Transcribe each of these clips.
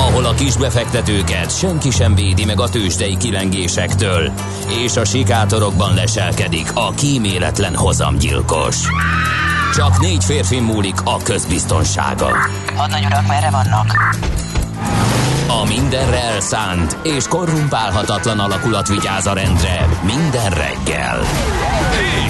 ahol a kisbefektetőket senki sem védi meg a tőzsdei kilengésektől, és a sikátorokban leselkedik a kíméletlen hozamgyilkos. Csak négy férfi múlik a közbiztonsága. Hadnagy urak, merre vannak? A mindenre elszánt és korrumpálhatatlan alakulat vigyáz a rendre minden reggel. Kik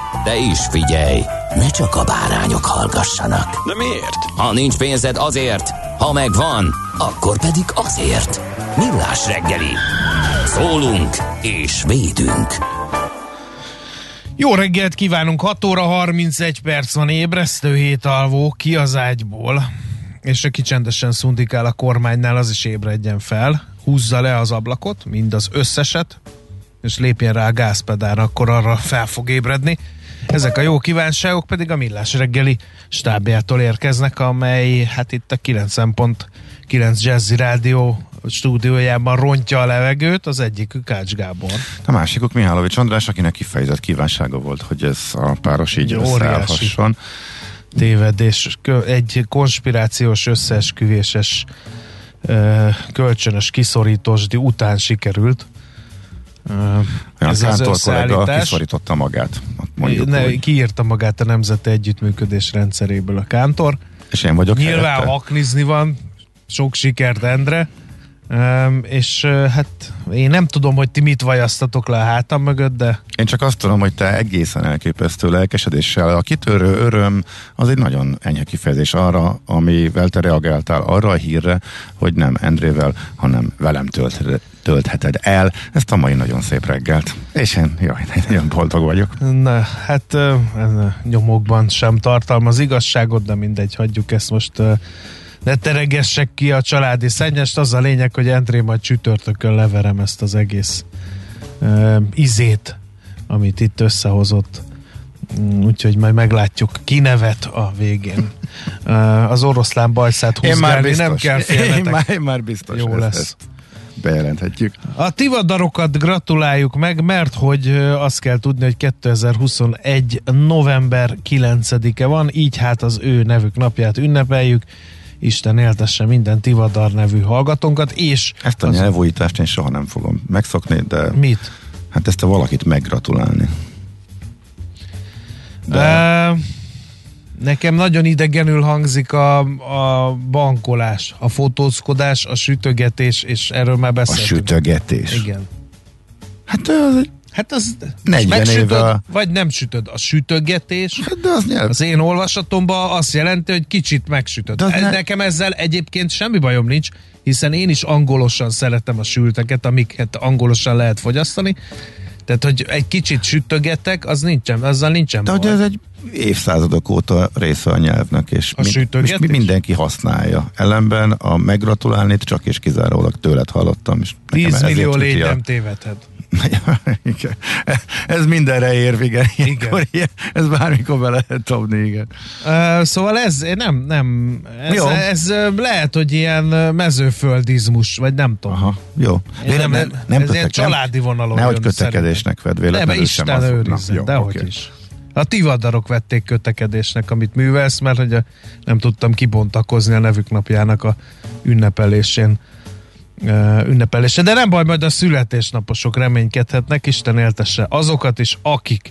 De is figyelj, ne csak a bárányok hallgassanak. De miért? Ha nincs pénzed azért, ha megvan, akkor pedig azért. Millás reggeli. Szólunk és védünk. Jó reggelt kívánunk, 6 óra 31 perc van ébresztő hét alvó, ki az ágyból, és aki csendesen szundikál a kormánynál, az is ébredjen fel, húzza le az ablakot, mind az összeset, és lépjen rá a gázpedálra, akkor arra fel fog ébredni. Ezek a jó kívánságok pedig a Millás reggeli stábjától érkeznek, amely hát itt a 9.9 Jazzy Rádió stúdiójában rontja a levegőt, az egyikük Ács Gábor. A másikuk Mihálovics András, akinek kifejezett kívánsága volt, hogy ez a páros így összeállhasson. tévedés, egy konspirációs összeesküvéses kölcsönös kiszorítósdi után sikerült. Ez az Kántor kollega kiszorította magát. Mondjuk ne, úgy. kiírta magát a Nemzeti Együttműködés rendszeréből a Kántor. És én vagyok Nyilván helyette. haknizni van, sok sikert Endre, Üm, és ö, hát én nem tudom, hogy ti mit vajasztatok le a hátam mögött, de Én csak azt tudom, hogy te egészen elképesztő lelkesedéssel, a kitörő öröm az egy nagyon enyhe kifejezés arra, amivel te reagáltál arra a hírre, hogy nem Endrével, hanem velem tölt, töltheted el ezt a mai nagyon szép reggelt. És én, jaj, nagyon boldog vagyok. Na, hát nyomokban sem tartalmaz igazságot, de mindegy, hagyjuk ezt most. Ne teregessek ki a családi szennyest, az a lényeg, hogy André majd csütörtökön leverem ezt az egész uh, izét, amit itt összehozott. Mm, Úgyhogy majd meglátjuk, ki nevet a végén. Uh, az oroszlán bajszát húzgálni nem kell Én félnetek. már, én már biztos. Jó lesz. Ezt bejelenthetjük. A tivadarokat gratuláljuk meg, mert hogy azt kell tudni, hogy 2021. november 9-e van, így hát az ő nevük napját ünnepeljük. Isten éltesse minden Tivadar nevű hallgatónkat, és Ezt a az- nyelvújítást én soha nem fogom megszokni, de mit? hát ezt a valakit meggratulálni. De... Nekem nagyon idegenül hangzik a, a bankolás, a fotózkodás, a sütögetés, és erről már A beszéltünk. sütögetés. Igen. Hát az Hát az 40 megsütöd, éve a- vagy nem sütöd. A sütögetés hát de az nyelv. Az én olvasatomban azt jelenti, hogy kicsit megsütött. De ne- Nekem ezzel egyébként semmi bajom nincs, hiszen én is angolosan szeretem a sülteket, amiket angolosan lehet fogyasztani. Tehát, hogy egy kicsit sütögetek, az nincsen, azzal nincsen De hogy ez egy évszázadok óta része a nyelvnek, és, A mi- sütögetés? és mi- mindenki használja. Ellenben a meggratulálni csak és kizárólag tőled hallottam. És nekem 10 ezért millió a- nem tévedhet. Igen. Ez mindenre ér, igen. Igen. Ilyenkor ilyen, ez bármikor be lehet dobni, igen. Uh, szóval ez nem, nem ez, Jó. ez lehet, hogy ilyen mezőföldizmus, vagy nem tudom. Aha, jó. Én nem, nem, nem, ez ilyen kötek- családi vonalon Nehogy kötekedésnek vedd Nem, véletlenül sem Isten Na, dehogy oké. is. A tivadarok vették kötekedésnek, amit művelsz, mert hogy a- nem tudtam kibontakozni a nevük napjának a ünnepelésén. Uh, ünnepelésén. De nem baj, majd a születésnaposok reménykedhetnek, Isten éltesse azokat is, akik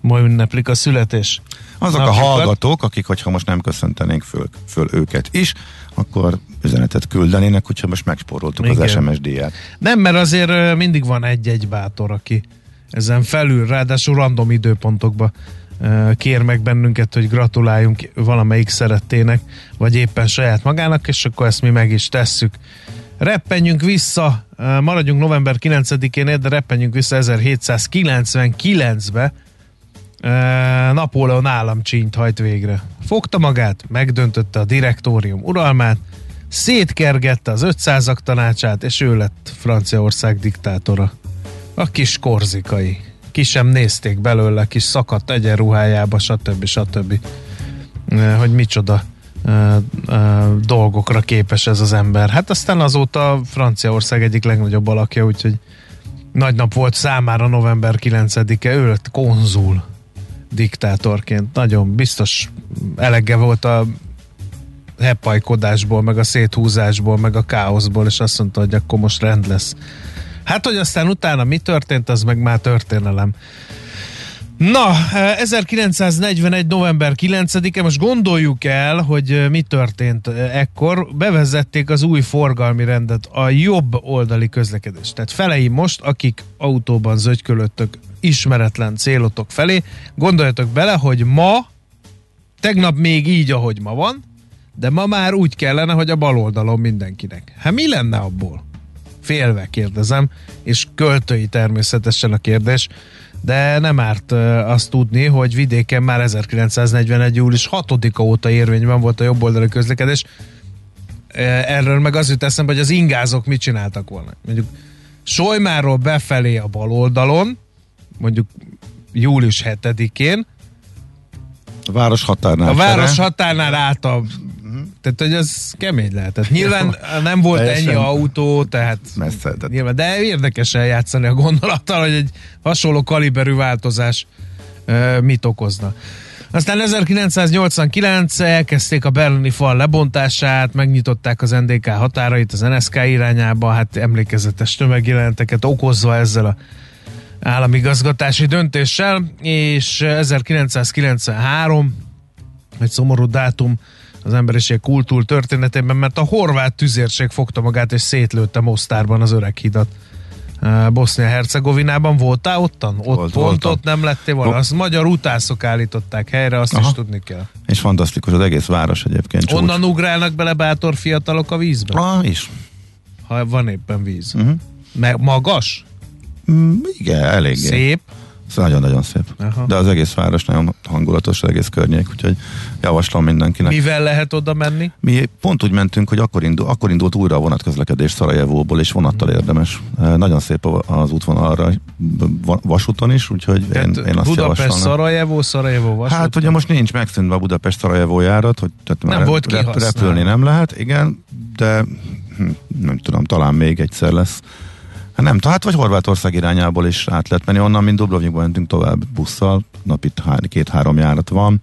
ma ünneplik a születés. Azok a napjukat. hallgatók, akik, hogyha most nem köszöntenénk föl, föl őket is, akkor üzenetet küldenének, hogyha most megspóroltuk Igen. az SMS díját. Nem, mert azért ö, mindig van egy-egy bátor, aki ezen felül, ráadásul random időpontokba kér meg bennünket, hogy gratuláljunk valamelyik szerettének, vagy éppen saját magának, és akkor ezt mi meg is tesszük. Reppenjünk vissza, maradjunk november 9-én, de reppenjünk vissza 1799-be, Ö, Napóleon államcsínyt hajt végre. Fogta magát, megdöntötte a direktórium uralmát, szétkergette az 500 tanácsát, és ő lett Franciaország diktátora. A kis korzikai. Ki sem nézték belőle, kis szakadt egyenruhájába, stb. stb. Hogy micsoda dolgokra képes ez az ember. Hát aztán azóta Franciaország egyik legnagyobb alakja, úgyhogy nagy nap volt számára november 9-e, ő lett konzul diktátorként. Nagyon biztos elege volt a heppajkodásból, meg a széthúzásból, meg a káoszból, és azt mondta, hogy akkor most rend lesz. Hát, hogy aztán utána mi történt, az meg már történelem. Na, eh, 1941. november 9-e, most gondoljuk el, hogy eh, mi történt eh, ekkor. Bevezették az új forgalmi rendet, a jobb oldali közlekedést. Tehát felei most, akik autóban zögykölöttök ismeretlen célotok felé, gondoljatok bele, hogy ma, tegnap még így, ahogy ma van, de ma már úgy kellene, hogy a bal oldalon mindenkinek. Hát mi lenne abból? Félve kérdezem, és költői természetesen a kérdés, de nem árt azt tudni, hogy vidéken már 1941. július 6-a óta érvényben volt a jobboldali közlekedés. Erről meg az jut eszembe, hogy az ingázók mit csináltak volna. Mondjuk Solymáról befelé a bal oldalon, mondjuk július 7-én, A város határnál. a város határnál át a... Tehát, hogy ez kemény lehetett. Nyilván nem volt Teljesen ennyi autó, tehát Messze, tehát nyilván, de érdekes eljátszani a gondolattal, hogy egy hasonló kaliberű változás ö, mit okozna. Aztán 1989 elkezdték a berlini fal lebontását, megnyitották az NDK határait az NSK irányába, hát emlékezetes tömegjelenteket okozva ezzel a államigazgatási döntéssel, és 1993 egy szomorú dátum az emberiség kultúr történetében, mert a horvát tüzérség fogta magát és szétlőtte Mostárban az öreg hidat. Bosznia-Hercegovinában voltál ottan? Ott Volt, pont voltam. ott nem lettél volna. Vo- Azt magyar utászok állították helyre, azt Aha. is tudni kell. És fantasztikus az egész város egyébként. csúcs. Onnan ugrálnak bele bátor fiatalok a vízbe? Ah, is. Ha van éppen víz. Uh-huh. Meg magas? Mm, igen, eléggé. Szép? Ez nagyon-nagyon szép. Aha. De az egész város nagyon hangulatos, az egész környék, úgyhogy javaslom mindenkinek. Mivel lehet oda menni? Mi pont úgy mentünk, hogy akkor, indul, akkor indult újra a vonatközlekedés Szarajevóból, és vonattal érdemes. Nagyon szép az útvonal arra, va- vasúton is, úgyhogy én, Tehát én azt Budapest. Szarajevó, Szarajevó, vasút. Hát ugye most nincs megszűnve a Budapest Szarajevó járat, hogy tehát Nem már volt rep- kihasználva. repülni nem lehet, igen, de hm, nem tudom, talán még egyszer lesz. Hát nem, hát vagy Horvátország irányából is át lehet menni, onnan, mint Dubrovnikba mentünk tovább busszal, napi há- két-három járat van,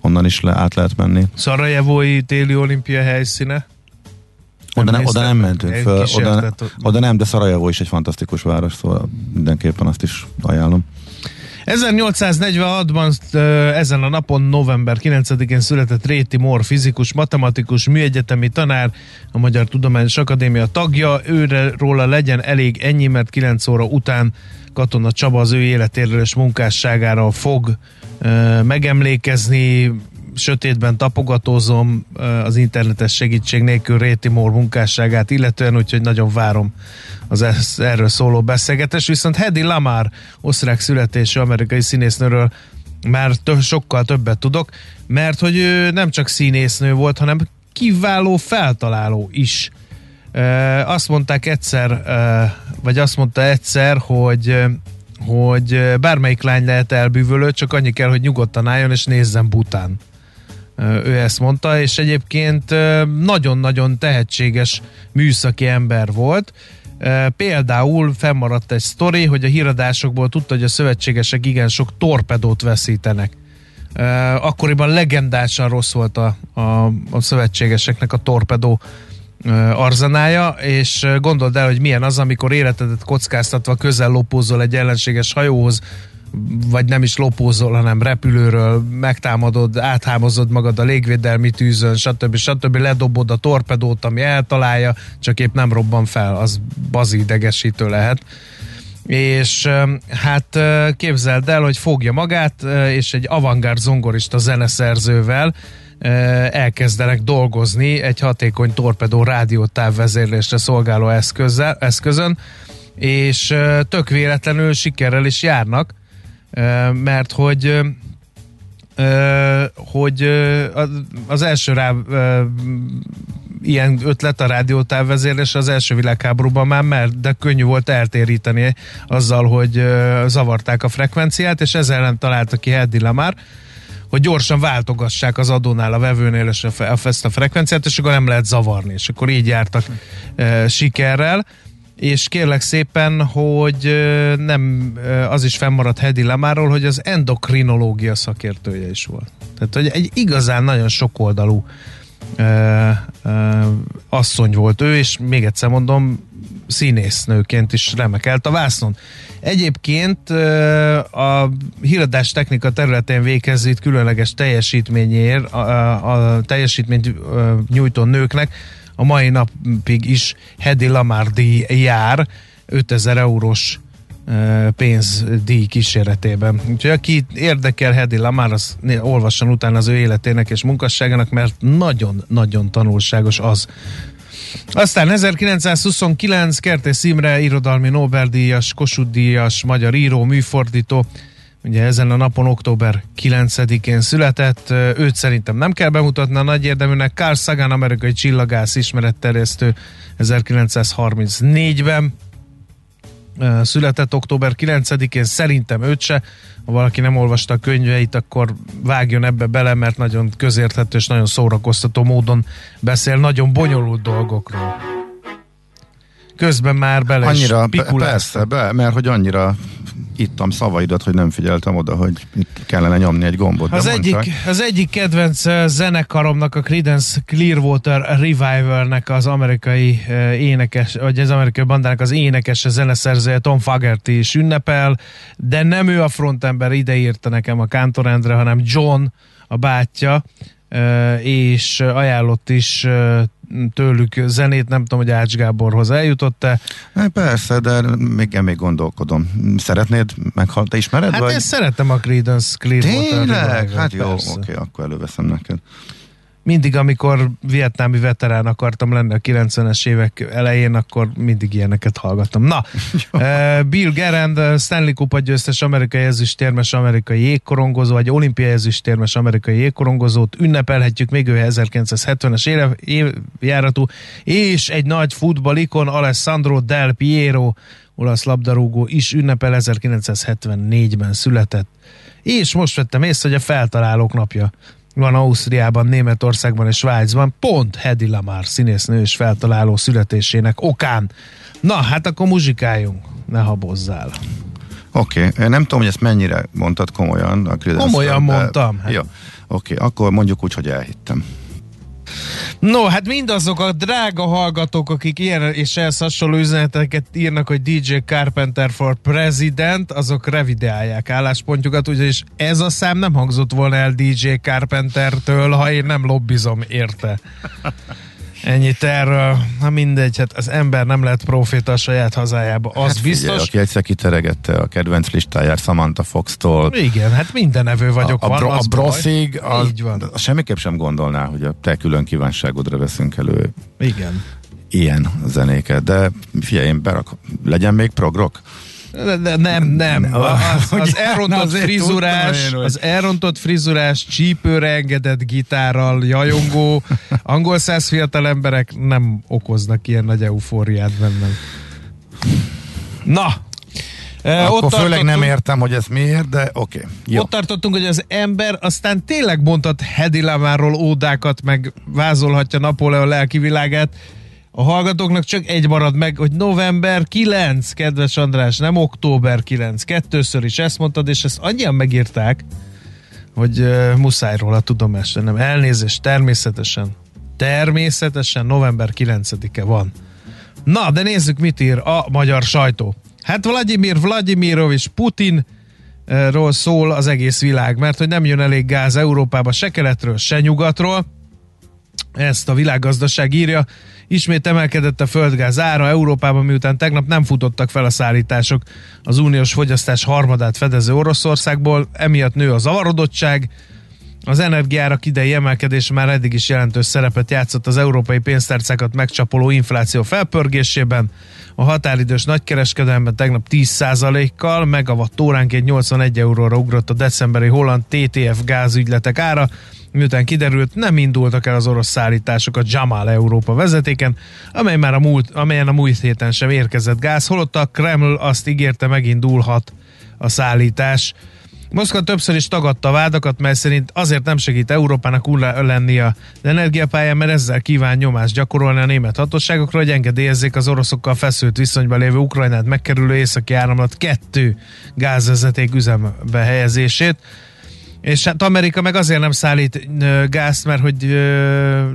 onnan is le, át lehet menni. Szarajevói téli olimpia helyszíne. Oda, nem, oda nem mentünk föl, oda, oda nem, de Szarajevó is egy fantasztikus város, szóval mindenképpen azt is ajánlom. 1846-ban ö, ezen a napon, november 9-én született Réti Mór, fizikus, matematikus, műegyetemi tanár, a Magyar Tudományos Akadémia tagja. Őre róla legyen elég ennyi, mert 9 óra után Katona Csaba az ő életéről és munkásságára fog megemlékezni. Sötétben tapogatózom az internetes segítség nélkül Réti Mór munkásságát illetően, úgyhogy nagyon várom az erről szóló beszélgetés. Viszont Hedy Lamar, osztrák születésű amerikai színésznőről már tö- sokkal többet tudok, mert hogy ő nem csak színésznő volt, hanem kiváló feltaláló is. Azt mondták egyszer, vagy azt mondta egyszer, hogy hogy bármelyik lány lehet elbűvölő, csak annyi kell, hogy nyugodtan álljon és nézzen bután. Ő ezt mondta, és egyébként nagyon-nagyon tehetséges műszaki ember volt. Például fennmaradt egy sztori, hogy a híradásokból tudta, hogy a szövetségesek igen sok torpedót veszítenek. Akkoriban legendásan rossz volt a, a, a szövetségeseknek a torpedó arzenája, és gondold el, hogy milyen az, amikor életedet kockáztatva közel lopózol egy ellenséges hajóhoz, vagy nem is lopózol, hanem repülőről megtámadod, áthámozod magad a légvédelmi tűzön, stb. stb. ledobod a torpedót, ami eltalálja, csak épp nem robban fel, az bazi idegesítő lehet. És hát képzeld el, hogy fogja magát, és egy avantgárd zongorista zeneszerzővel elkezdenek dolgozni egy hatékony torpedó rádiótávvezérlésre szolgáló eszközzel, eszközön, és tök véletlenül sikerrel is járnak, mert hogy hogy az- első rá ilyen ötlet a rádiótávvezérlés az első világháborúban már, mert de könnyű volt eltéríteni azzal, hogy zavarták a frekvenciát, és ezzel ellen találta ki Hedy Lamar, hogy gyorsan váltogassák az adónál, a vevőnél és a, ezt a frekvenciát, és akkor nem lehet zavarni, és akkor így jártak e, sikerrel, és kérlek szépen, hogy nem az is fennmaradt Hedy Lamáról, hogy az endokrinológia szakértője is volt. Tehát, hogy egy igazán nagyon sokoldalú ö, ö, asszony volt ő, és még egyszer mondom, színésznőként is remekelt a vásznon. Egyébként a híradás technika területén végezít különleges teljesítményért, a, a, teljesítményt nyújtó nőknek a mai napig is Hedi Lamar díj jár 5000 eurós ö, pénzdíj kíséretében. Úgyhogy aki érdekel Hedi Lamar, az olvasson utána az ő életének és munkasságának, mert nagyon-nagyon tanulságos az. Aztán 1929 Kertész Imre irodalmi Nobel-díjas, Kossuth-díjas, magyar író, műfordító, ugye ezen a napon október 9-én született, őt szerintem nem kell bemutatni a nagy érdeműnek, Carl Sagan, amerikai csillagász ismeretterjesztő 1934-ben Ö, született október 9-én, szerintem őt se, ha valaki nem olvasta a könyveit, akkor vágjon ebbe bele, mert nagyon közérthető és nagyon szórakoztató módon beszél nagyon bonyolult dolgokról. Közben már bele Annyira, persze, be, mert hogy annyira ittam szavaidat, hogy nem figyeltem oda, hogy kellene nyomni egy gombot. Az egyik, az egyik kedvenc zenekaromnak, a Creedence Clearwater Revivalnek az amerikai énekes, vagy az amerikai bandának az énekes zeneszerzője Tom Fogerty is ünnepel, de nem ő a frontember, ide írta nekem a Kántorendre, hanem John, a bátyja, és ajánlott is tőlük zenét, nem tudom, hogy Ács Gáborhoz eljutott-e. Hát Persze, de még, még gondolkodom. Szeretnéd meghallani? Te ismered? Hát vagy? én szeretem a Creedence Clearwater Tényleg? Hát jó, oké, akkor előveszem neked. Mindig, amikor vietnámi veterán akartam lenni a 90-es évek elején, akkor mindig ilyeneket hallgattam. Na, eh, Bill Gerand, eh, Stanley Kupa győztes amerikai ezüstérmes amerikai jégkorongozó, vagy olimpiai ezüstérmes amerikai jégkorongozót ünnepelhetjük, még ő 1970-es éve, évjáratú, és egy nagy futballikon, Alessandro Del Piero, olasz labdarúgó is ünnepel, 1974-ben született. És most vettem észre, hogy a feltalálók napja van Ausztriában, Németországban és Svájcban, pont Hedy Lamar színésznő és feltaláló születésének okán. Na, hát akkor muzsikáljunk, ne habozzál. Oké, okay. nem tudom, hogy ezt mennyire mondtad komolyan. A Komolyan de- mondtam, hát. Jó, oké, okay. akkor mondjuk úgy, hogy elhittem. No, hát mindazok a drága hallgatók, akik ilyen és ehhez hasonló üzeneteket írnak, hogy DJ Carpenter for President, azok revideálják álláspontjukat, ugyanis ez a szám nem hangzott volna el DJ Carpentertől, ha én nem lobbizom érte. Ennyit erről. Na mindegy, hát az ember nem lehet proféta a saját hazájába, az hát biztos. Figyelj, aki egyszer kiteregette a kedvenc listáját Samantha Fox-tól, Igen, hát minden nevő vagyok a, a, van, bro, a broszig, az, Így van. az semmiképp sem gondolná, hogy a te külön kívánságodra veszünk elő Igen. ilyen zenéket, de figyelj, én berak, legyen még progrok? De, de nem, nem. Ne, Az, elrontott frizurás, az elrontott frizurás, csípőre engedett gitárral, jajongó, angol száz fiatal emberek nem okoznak ilyen nagy eufóriát bennem. Na, eh, Akkor ott főleg nem értem, hogy ez miért, de oké. Okay. Jó. Ott tartottunk, hogy az ember aztán tényleg mondhat Hedy Lamarról ódákat, meg vázolhatja Napóleon lelki világát. A hallgatóknak csak egy marad meg, hogy november 9, kedves András, nem október 9. Kettőször is ezt mondtad, és ezt annyian megírták, hogy uh, muszáj róla tudomást nem Elnézést, természetesen. Természetesen november 9-e van. Na, de nézzük, mit ír a magyar sajtó. Hát Vladimir Vladimirovics Putin ról szól az egész világ, mert hogy nem jön elég gáz Európába se keletről, se nyugatról. Ezt a világgazdaság írja. Ismét emelkedett a földgáz ára Európában, miután tegnap nem futottak fel a szállítások az uniós fogyasztás harmadát fedező Oroszországból, emiatt nő a zavarodottság, Az energiárak idei emelkedés már eddig is jelentős szerepet játszott az európai pénztárcákat megcsapoló infláció felpörgésében. A határidős nagykereskedelemben tegnap 10%-kal megawatt óránként 81 euróra ugrott a decemberi holland TTF gázügyletek ára, miután kiderült, nem indultak el az orosz szállítások a Jamal Európa vezetéken, amely már a múlt, amelyen a múlt héten sem érkezett gáz, holott a Kreml azt ígérte megindulhat a szállítás. Moszkva többször is tagadta a vádakat, mely szerint azért nem segít Európának úr lenni a energiapályán, mert ezzel kíván nyomást gyakorolni a német hatóságokra, hogy engedélyezzék az oroszokkal feszült viszonyban lévő Ukrajnát megkerülő északi áramlat kettő gázvezeték üzembe helyezését. És hát Amerika meg azért nem szállít gázt, mert hogy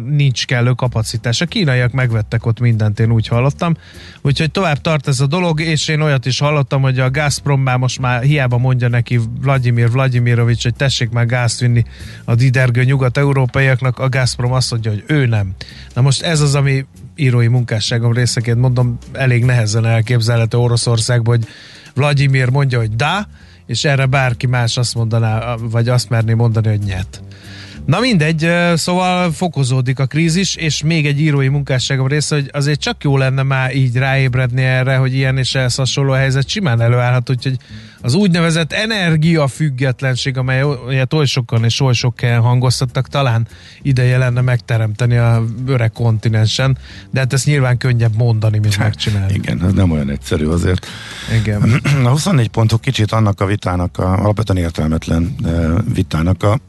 nincs kellő kapacitás. A kínaiak megvettek ott mindent, én úgy hallottam. Úgyhogy tovább tart ez a dolog, és én olyat is hallottam, hogy a Gazprom már most már hiába mondja neki Vladimir Vladimirovics, hogy tessék már gázt vinni a didergő nyugat-európaiaknak, a Gazprom azt mondja, hogy ő nem. Na most ez az, ami írói munkásságom részeként mondom, elég nehezen elképzelhető Oroszországban, hogy Vladimir mondja, hogy da, és erre bárki más azt mondaná, vagy azt merné mondani, hogy nyet. Na mindegy, szóval fokozódik a krízis, és még egy írói munkásságom része, hogy azért csak jó lenne már így ráébredni erre, hogy ilyen és ehhez hasonló helyzet simán előállhat, úgyhogy az úgynevezett energiafüggetlenség, amelyet oly sokan és oly sok helyen hangoztattak, talán ideje lenne megteremteni a öreg kontinensen, de hát ezt nyilván könnyebb mondani, mint megcsinálni. Igen, ez nem olyan egyszerű azért. Igen. A 24 pontok kicsit annak a vitának, a, alapvetően értelmetlen vitának a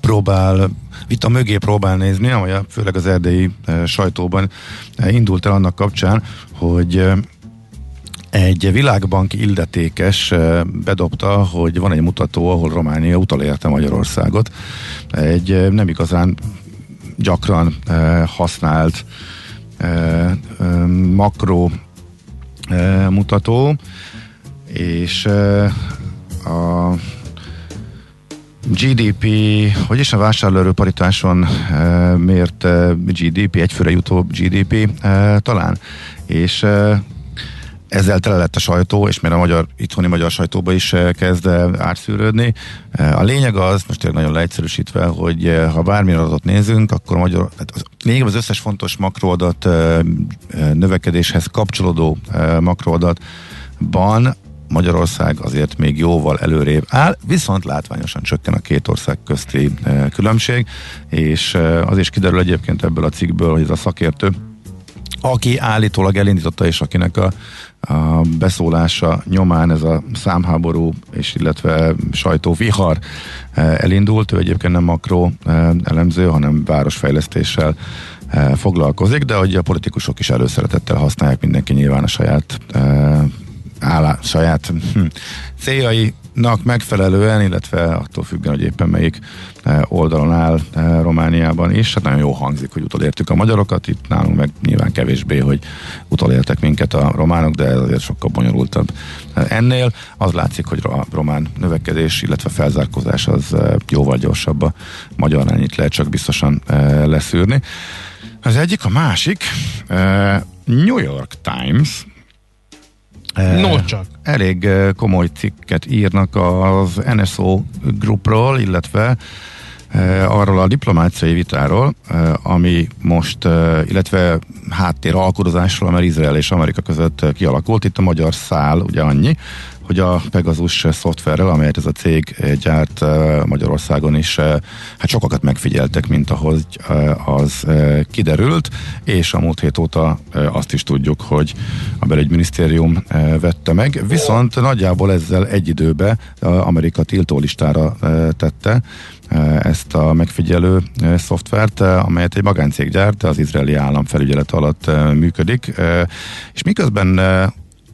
próbál, vita mögé próbál nézni, amely a, főleg az erdélyi sajtóban indult el annak kapcsán, hogy egy világbank illetékes bedobta, hogy van egy mutató, ahol Románia utalérte Magyarországot. Egy nem igazán gyakran használt makro mutató, és a GDP, hogy is a vásárlóerőparitáson e, mért e, GDP, egyfőre jutó GDP e, talán, és e, ezzel tele lett a sajtó, és mert a magyar, itthoni magyar sajtóba is kezd átszűrődni. A lényeg az, most tényleg nagyon leegyszerűsítve, hogy ha bármilyen adatot nézünk, akkor magyar, tehát az, lényeg az összes fontos makroadat növekedéshez kapcsolódó makroadatban Magyarország azért még jóval előrébb áll, viszont látványosan csökken a két ország közti e, különbség, és e, az is kiderül egyébként ebből a cikkből, hogy ez a szakértő, aki állítólag elindította, és akinek a, a beszólása nyomán ez a számháború és illetve sajtóvihar e, elindult. Ő egyébként nem makro elemző, hanem városfejlesztéssel foglalkozik, de hogy a politikusok is előszeretettel használják mindenki nyilván a saját áll, saját hm, céljainak megfelelően, illetve attól függően, hogy éppen melyik eh, oldalon áll eh, Romániában is. Hát nagyon jó hangzik, hogy utolértük a magyarokat, itt nálunk meg nyilván kevésbé, hogy utolértek minket a románok, de ez azért sokkal bonyolultabb eh, ennél. Az látszik, hogy a román növekedés, illetve felzárkózás az jóval gyorsabb a magyarnál, itt lehet csak biztosan leszűrni. Az egyik, a másik, New York Times No csak. Elég komoly cikket írnak az NSO Groupról, illetve arról a diplomáciai vitáról, ami most, illetve háttér alkudozásról, mert Izrael és Amerika között kialakult. Itt a magyar szál ugye annyi, hogy a Pegasus szoftverrel, amelyet ez a cég gyárt Magyarországon is, hát sokakat megfigyeltek, mint ahogy az kiderült, és a múlt hét óta azt is tudjuk, hogy a belügyminisztérium vette meg, viszont nagyjából ezzel egy időbe Amerika tiltólistára tette ezt a megfigyelő szoftvert, amelyet egy magáncég gyárt, az izraeli állam felügyelet alatt működik, és miközben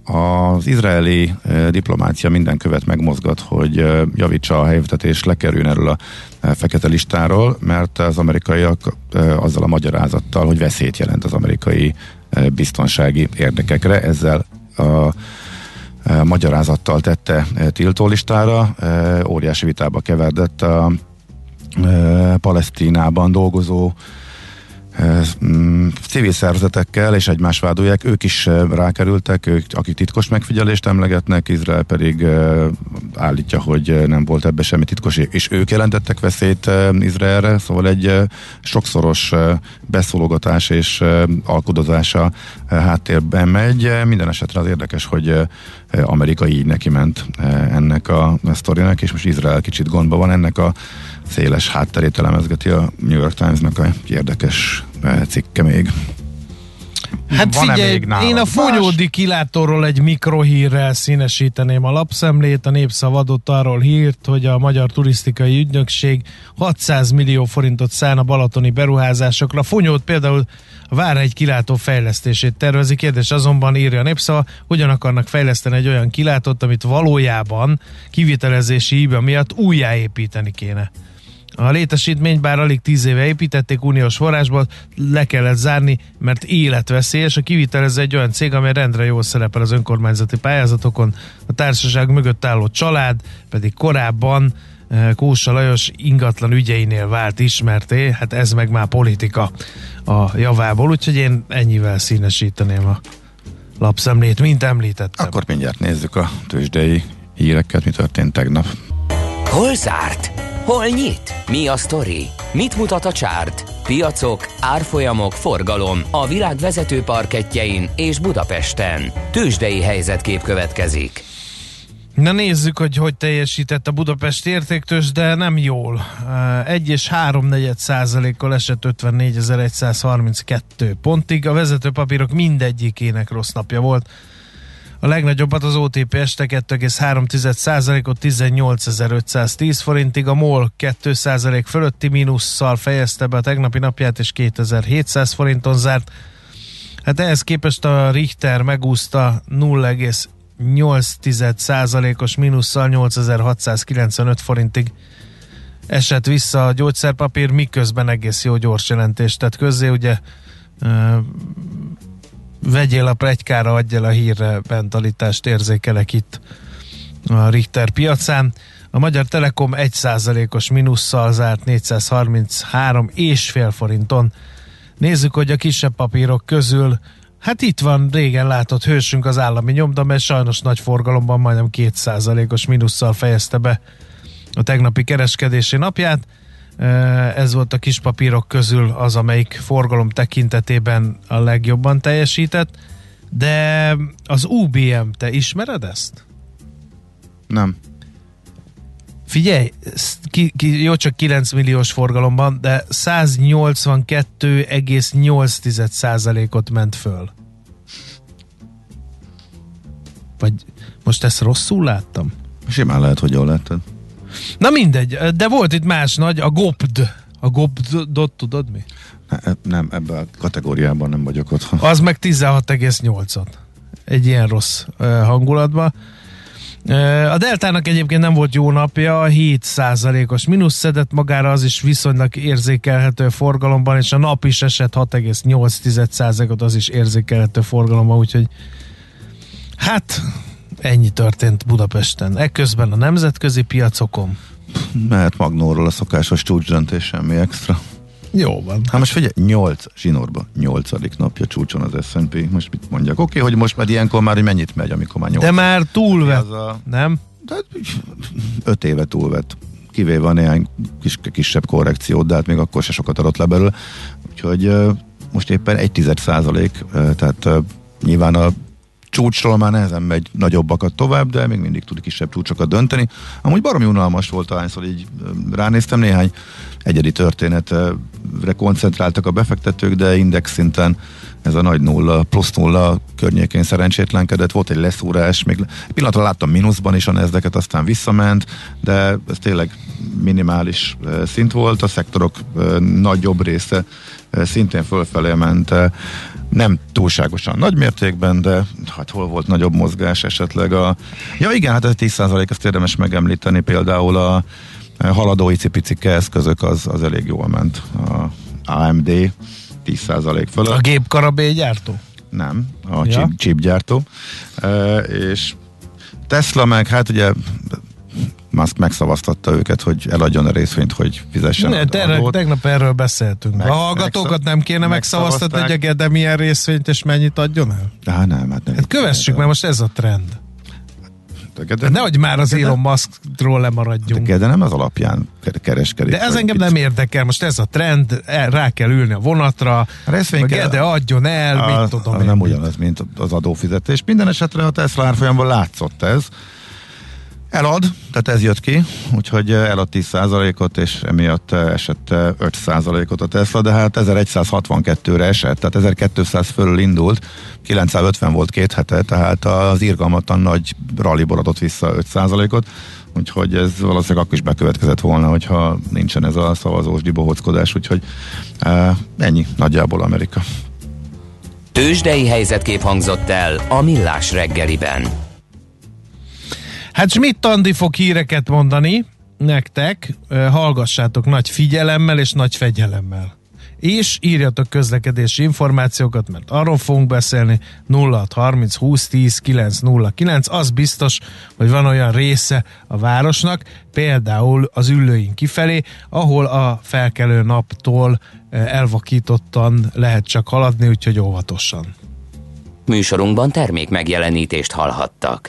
az izraeli diplomácia minden követ megmozgat, hogy javítsa a helyzetet és lekerüljön erről a fekete listáról, mert az amerikaiak azzal a magyarázattal, hogy veszélyt jelent az amerikai biztonsági érdekekre, ezzel a magyarázattal tette tiltólistára, óriási vitába keveredett a Palesztinában dolgozó civil szervezetekkel és egymás vádolják, ők is rákerültek, ők, akik titkos megfigyelést emlegetnek, Izrael pedig állítja, hogy nem volt ebbe semmi titkos, és ők jelentettek veszélyt Izraelre, szóval egy sokszoros beszólogatás és alkudozása háttérben megy. Minden esetre az érdekes, hogy Amerika így neki ment ennek a sztorinak, és most Izrael kicsit gondba van ennek a széles hátterét elemezgeti a New York Times-nak a érdekes cikke még. Hát Van figyelj, én a fonyódi kilátóról egy mikrohírrel színesíteném a lapszemlét. A népszav adott arról hírt, hogy a Magyar Turisztikai Ügynökség 600 millió forintot szán a balatoni beruházásokra. Fonyód például vár egy kilátó fejlesztését tervezi. Kérdés azonban írja a népszava, hogyan akarnak fejleszteni egy olyan kilátót, amit valójában kivitelezési hiba miatt újjáépíteni kéne. A létesítményt bár alig tíz éve építették uniós forrásból, le kellett zárni, mert életveszélyes. A kivitelező egy olyan cég, amely rendre jól szerepel az önkormányzati pályázatokon. A társaság mögött álló család pedig korábban eh, Kósa Lajos ingatlan ügyeinél vált ismerté, hát ez meg már politika a javából, úgyhogy én ennyivel színesíteném a lapszemlét, mint említettem. Akkor mindjárt nézzük a tőzsdei híreket, mi történt tegnap. Hol zárt? Hol nyit? Mi a sztori? Mit mutat a csárt? Piacok, árfolyamok, forgalom a világ vezető parketjein és Budapesten. Tősdei helyzetkép következik. Na nézzük, hogy hogy teljesített a Budapest értéktős, de nem jól. 1 és 3 százalékkal esett 54.132 pontig. A vezetőpapírok mindegyikének rossz napja volt. A legnagyobbat az OTP este 2,3%-ot 18.510 forintig, a MOL 2% fölötti mínusszal fejezte be a tegnapi napját, és 2700 forinton zárt. Hát ehhez képest a Richter megúszta 0,8%-os mínusszal 8695 forintig esett vissza a gyógyszerpapír, miközben egész jó gyors jelentést tett közzé, ugye vegyél a plegykára, adjál a hírre mentalitást érzékelek itt a Richter piacán. A Magyar Telekom 1%-os minusszal zárt 433 és fél forinton. Nézzük, hogy a kisebb papírok közül Hát itt van régen látott hősünk az állami nyomda, mert sajnos nagy forgalomban majdnem 2%-os minusszal fejezte be a tegnapi kereskedési napját. Ez volt a kis papírok közül az, amelyik forgalom tekintetében a legjobban teljesített. De az UBM, te ismered ezt? Nem. Figyelj, ki, ki, jó csak 9 milliós forgalomban, de 182,8%-ot ment föl. Vagy most ezt rosszul láttam? Simán lehet, hogy jól láttad. Na mindegy, de volt itt más nagy, a GOPD. A GOPD-ot tudod mi? Ne, nem, ebben a kategóriában nem vagyok otthon. Az meg 16,8-at. Egy ilyen rossz hangulatban. A Deltának egyébként nem volt jó napja, 7%-os mínusz szedett magára, az is viszonylag érzékelhető forgalomban, és a nap is esett 6,8%-ot, az is érzékelhető forgalomban, úgyhogy hát ennyi történt Budapesten. Ekközben a nemzetközi piacokon. Mehet Magnóról a szokásos csúcsdöntés, semmi extra. Jó van. Hát most figyelj, 8 zsinórba, 8. napja csúcson az S&P. Most mit mondjak? Oké, okay, hogy most már ilyenkor már, hogy mennyit megy, amikor már 8. De már túlvett, a... nem? De 5 éve túlvett. Kivéve a néhány kis, kisebb korrekciót, de hát még akkor se sokat adott le belőle. Úgyhogy most éppen 1 tized százalék, tehát nyilván a csúcsról már nehezen megy nagyobbakat tovább, de még mindig tud kisebb csúcsokat dönteni. Amúgy baromi unalmas volt, ahányszor így ránéztem néhány egyedi történetre koncentráltak a befektetők, de index szinten ez a nagy nulla, plusz nulla környékén szerencsétlenkedett, volt egy leszúrás, még pillanatra láttam mínuszban is a nezdeket, aztán visszament, de ez tényleg minimális szint volt, a szektorok nagyobb része szintén fölfelé ment, nem túlságosan nagy mértékben, de hát hol volt nagyobb mozgás esetleg a... Ja igen, hát ez 10% ezt érdemes megemlíteni, például a haladó icipicike eszközök az, az elég jól ment. A AMD 10% fölött. A gépkarabé gyártó? Nem, a ja. chip, chip gyártó. E, és Tesla meg, hát ugye Musk megszavaztatta őket, hogy eladjon a részvényt, hogy fizessen Ne, te, tegnap erről beszéltünk. Meg, a hallgatókat nem kéne megszavaztatni, hogy a Gede milyen részvényt és mennyit adjon el? Há, nem, hát nem. Hát kövessük, mert most ez a trend. De, hát nehogy már az Elon Muskról lemaradjunk. De, de nem az alapján kereskedik. De ez engem nem érdekel, most ez a trend, rá kell ülni a vonatra, a Gede adjon el, a, mit tudom a, Nem ugyanaz, mint az adófizetés. Minden esetre a Tesla árfolyamban látszott ez, Elad, tehát ez jött ki, úgyhogy elad 10%-ot, és emiatt esett 5%-ot a Tesla, de hát 1162-re esett, tehát 1200 fölül indult, 950 volt két hete, tehát az irgalmatlan nagy ralliból adott vissza 5%-ot, úgyhogy ez valószínűleg akkor is bekövetkezett volna, hogyha nincsen ez a szavazós dibohockodás, úgyhogy ennyi nagyjából Amerika. Tőzsdei helyzetkép hangzott el a Millás reggeliben. Hát Schmidt Andi fog híreket mondani nektek, hallgassátok nagy figyelemmel és nagy fegyelemmel. És írjatok közlekedési információkat, mert arról fogunk beszélni 0630 20 10 909. Az biztos, hogy van olyan része a városnak, például az ülőink kifelé, ahol a felkelő naptól elvakítottan lehet csak haladni, úgyhogy óvatosan. Műsorunkban termék megjelenítést hallhattak.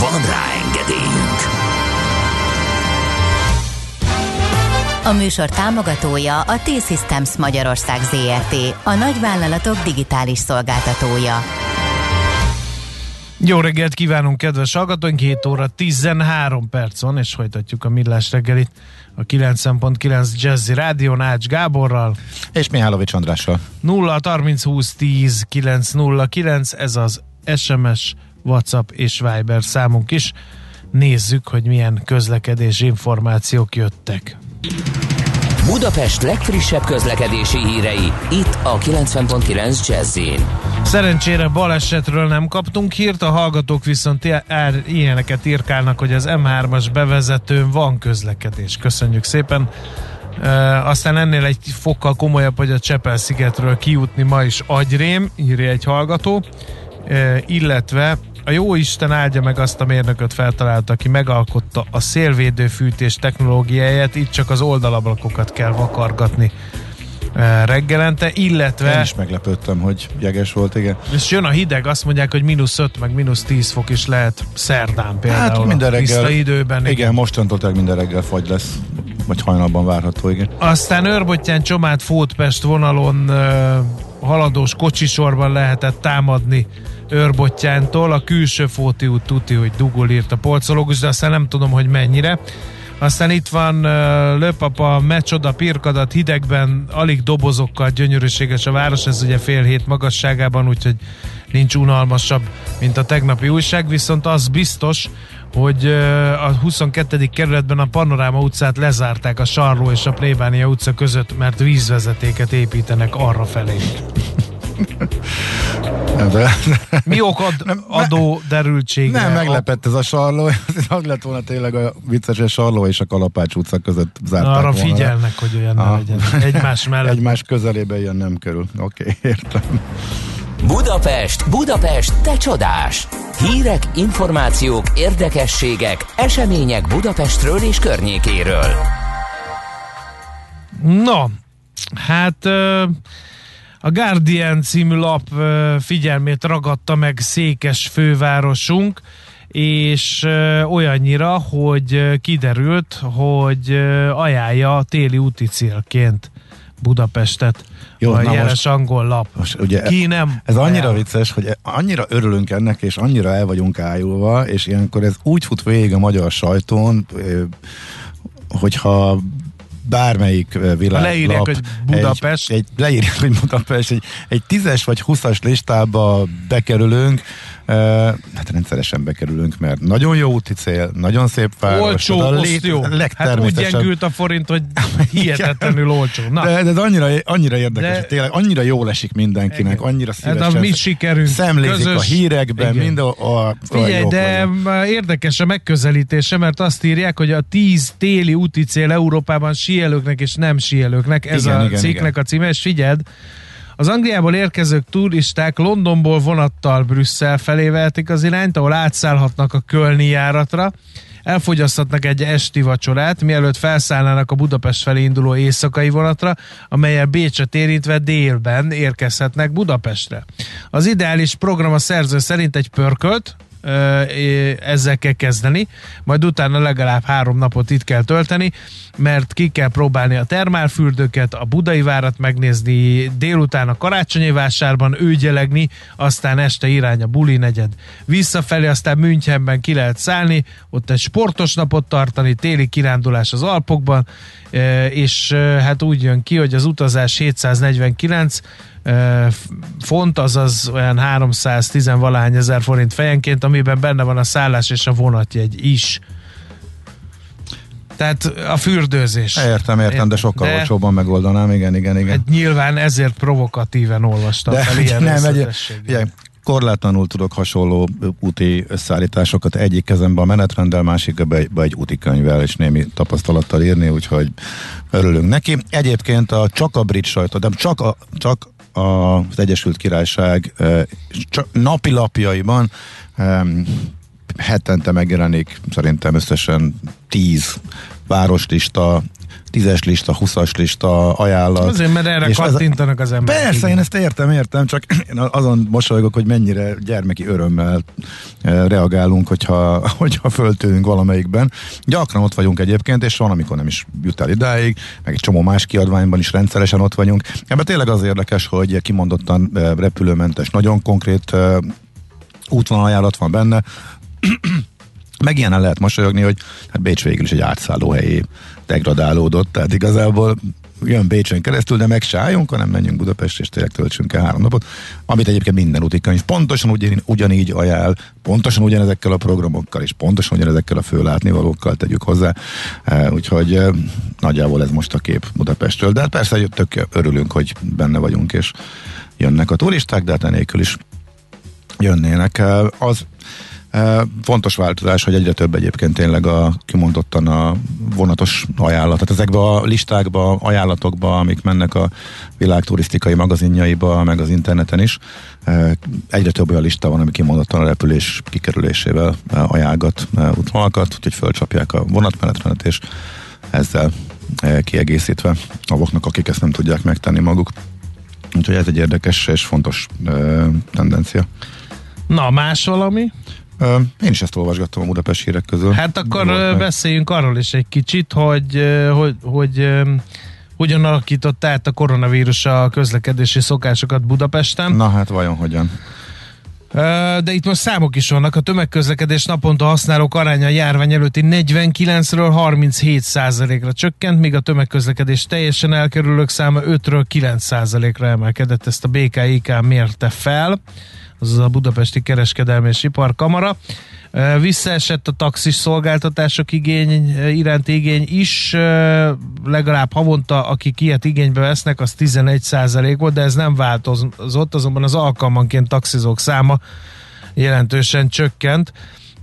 Van rá engedélyünk! A műsor támogatója a T-Systems Magyarország ZRT, a nagyvállalatok digitális szolgáltatója. Jó reggelt kívánunk, kedves hallgatóink! 7 óra 13 percon, és folytatjuk a millás reggelit a 9.9 Jazzy Rádió Ács Gáborral. És Mihálovics Andrással. 0 30 20 10 909, ez az SMS, WhatsApp és Viber számunk is. Nézzük, hogy milyen közlekedési információk jöttek. Budapest legfrissebb közlekedési hírei, itt a 90.9 jazz Szerencsére balesetről nem kaptunk hírt, a hallgatók viszont ilyeneket írkálnak, hogy az M3-as bevezetőn van közlekedés. Köszönjük szépen! Uh, aztán ennél egy fokkal komolyabb, hogy a Csepel-szigetről kijutni ma is agyrém, írja egy hallgató, uh, illetve a jó Isten áldja meg azt a mérnököt feltalálta, aki megalkotta a szélvédőfűtés technológiáját, itt csak az oldalablakokat kell vakargatni eh, reggelente, illetve... Én is meglepődtem, hogy jeges volt, igen. És jön a hideg, azt mondják, hogy mínusz 5, meg mínusz 10 fok is lehet szerdán például. Hát minden reggel. időben. Igen, igen mostantól tehát minden reggel fagy lesz, vagy hajnalban várható, igen. Aztán Őrbottyán Csomát Fótpest vonalon uh, haladós kocsisorban lehetett támadni őrbottyántól. A külső Fóti út tuti, hogy dugul írt a polcológus, de aztán nem tudom, hogy mennyire. Aztán itt van uh, Lőpapa, Mecsoda, Pirkadat, hidegben, alig dobozokkal gyönyörűséges a város, ez ugye fél hét magasságában, úgyhogy nincs unalmasabb, mint a tegnapi újság, viszont az biztos, hogy a 22. kerületben a Panoráma utcát lezárták a Sarló és a Plébánia utca között, mert vízvezetéket építenek arra felé. De, Mi okod nem, adó derültségre? Nem, meglepett ez a sarló. Az lett volna tényleg a vicces, a sarló és a Kalapács utca között zárták Arra volna. figyelnek, hogy olyan ne legyen. Egymás mellett. Egymás közelébe ilyen nem kerül. Oké, okay, értem. Budapest, Budapest, te csodás! Hírek, információk, érdekességek, események Budapestről és környékéről. No, hát... Uh, a Guardian című lap figyelmét ragadta meg székes fővárosunk, és olyannyira, hogy kiderült, hogy ajánlja téli úti célként Budapestet. Jó, a jeles most, angol lap. Most ugye Ki nem? Ez annyira vicces, hogy annyira örülünk ennek, és annyira el vagyunk ájulva, és ilyenkor ez úgy fut végig a magyar sajtón, hogyha bármelyik ö, világlap. leírják, hogy Budapest. Egy, egy, leírják, hogy Budapest, egy, egy tízes vagy huszas listába bekerülünk, hát rendszeresen bekerülünk, mert nagyon jó úti cél, nagyon szép város. Olcsó, a azt jó. Hát úgy gyengült a forint, hogy hihetetlenül olcsó. Na, de, de ez annyira, annyira érdekes, De- de, tényleg annyira jól esik mindenkinek, Igen. annyira szívesen. a mi sikerünk, Szemlézik közös- a hírekben, Igen. mind a, a, Figyelj, de vagyunk. m, érdekes a megközelítése, mert azt írják, hogy a 10 téli úti cél Európában síelőknek és nem síelőknek. Ez Igen, a igen, cikknek igen. a címe, és figyeld, az Angliából érkezők turisták Londonból vonattal Brüsszel felé vehetik az irányt, ahol átszállhatnak a Kölni járatra, elfogyaszthatnak egy esti vacsorát, mielőtt felszállnának a Budapest felé induló éjszakai vonatra, amelyel Bécset érintve délben érkezhetnek Budapestre. Az ideális program a szerző szerint egy pörkölt, ezzel kell kezdeni, majd utána legalább három napot itt kell tölteni, mert ki kell próbálni a termálfürdőket, a budai várat megnézni, délután a karácsonyi vásárban őgyelegni, aztán este irány a buli negyed. Visszafelé aztán Münchenben ki lehet szállni, ott egy sportos napot tartani, téli kirándulás az Alpokban, és hát úgy jön ki, hogy az utazás 749 ö, f- font, azaz olyan 310 valány ezer forint fejenként, amiben benne van a szállás és a vonatjegy is. Tehát a fürdőzés. Értem, értem, de sokkal De- olcsóbban megoldanám, igen, igen, igen. Hát nyilván ezért provokatíven olvastam De fel ilyen nem, egy, ugye, korlátlanul tudok hasonló úti összeállításokat egyik kezemben a menetrenddel, másikba egy úti könyvvel és némi tapasztalattal írni, úgyhogy örülünk neki. Egyébként a, csak a brit sajtó, de csak, a, csak az Egyesült Királyság napilapjaiban hetente megjelenik szerintem összesen 10 városlista, 10-es lista, 20-as lista ajánlat. Azért, mert erre És kattintanak az emberek. Persze, igen. én ezt értem, értem, csak én azon mosolygok, hogy mennyire gyermeki örömmel eh, reagálunk, hogyha, hogyha föltűnünk valamelyikben. Gyakran ott vagyunk egyébként, és van, amikor nem is jut el idáig, meg egy csomó más kiadványban is rendszeresen ott vagyunk. Ebben tényleg az érdekes, hogy kimondottan eh, repülőmentes, nagyon konkrét eh, útvonalajánlat van benne, meg ilyenen lehet mosolyogni, hogy hát Bécs végül is egy átszállóhelyé degradálódott, tehát igazából jön Bécsen keresztül, de meg se álljunk, hanem menjünk Budapest, és tényleg töltsünk el három napot, amit egyébként minden útikönyv pontosan ugyan, ugyanígy ajánl, pontosan ugyanezekkel a programokkal, és pontosan ugyanezekkel a főlátnivalókkal tegyük hozzá, Eh, úgyhogy eh, nagyjából ez most a kép Budapestről, de hát persze tök örülünk, hogy benne vagyunk, és jönnek a turisták, de hát enélkül is jönnének. Az fontos változás, hogy egyre több egyébként tényleg a kimondottan a vonatos ajánlat. Tehát ezekbe a listákba, ajánlatokba, amik mennek a világ turisztikai magazinjaiba, meg az interneten is, egyre több olyan lista van, ami kimondottan a repülés kikerülésével ajánlgat útvonalakat, úgyhogy fölcsapják a vonatmenetrenet, és ezzel kiegészítve avoknak, akik ezt nem tudják megtenni maguk. Úgyhogy ez egy érdekes és fontos tendencia. Na, más valami? Én is ezt olvasgattam a Budapest hírek közül. Hát akkor Volt ö, meg. beszéljünk arról is egy kicsit, hogy, hogy, hogy hogyan alakított át a koronavírus a közlekedési szokásokat Budapesten. Na hát vajon hogyan? De itt most számok is vannak. A tömegközlekedés naponta használók aránya a járvány előtti 49-ről 37 ra csökkent, míg a tömegközlekedés teljesen elkerülők száma 5-ről 9 ra emelkedett. Ezt a BKIK mérte fel, azaz a Budapesti Kereskedelmi és Iparkamara. Visszaesett a taxis szolgáltatások igény, iránti igény is, legalább havonta, akik ilyet igénybe vesznek, az 11 volt, de ez nem változott, azonban az alkalmanként taxizók száma jelentősen csökkent.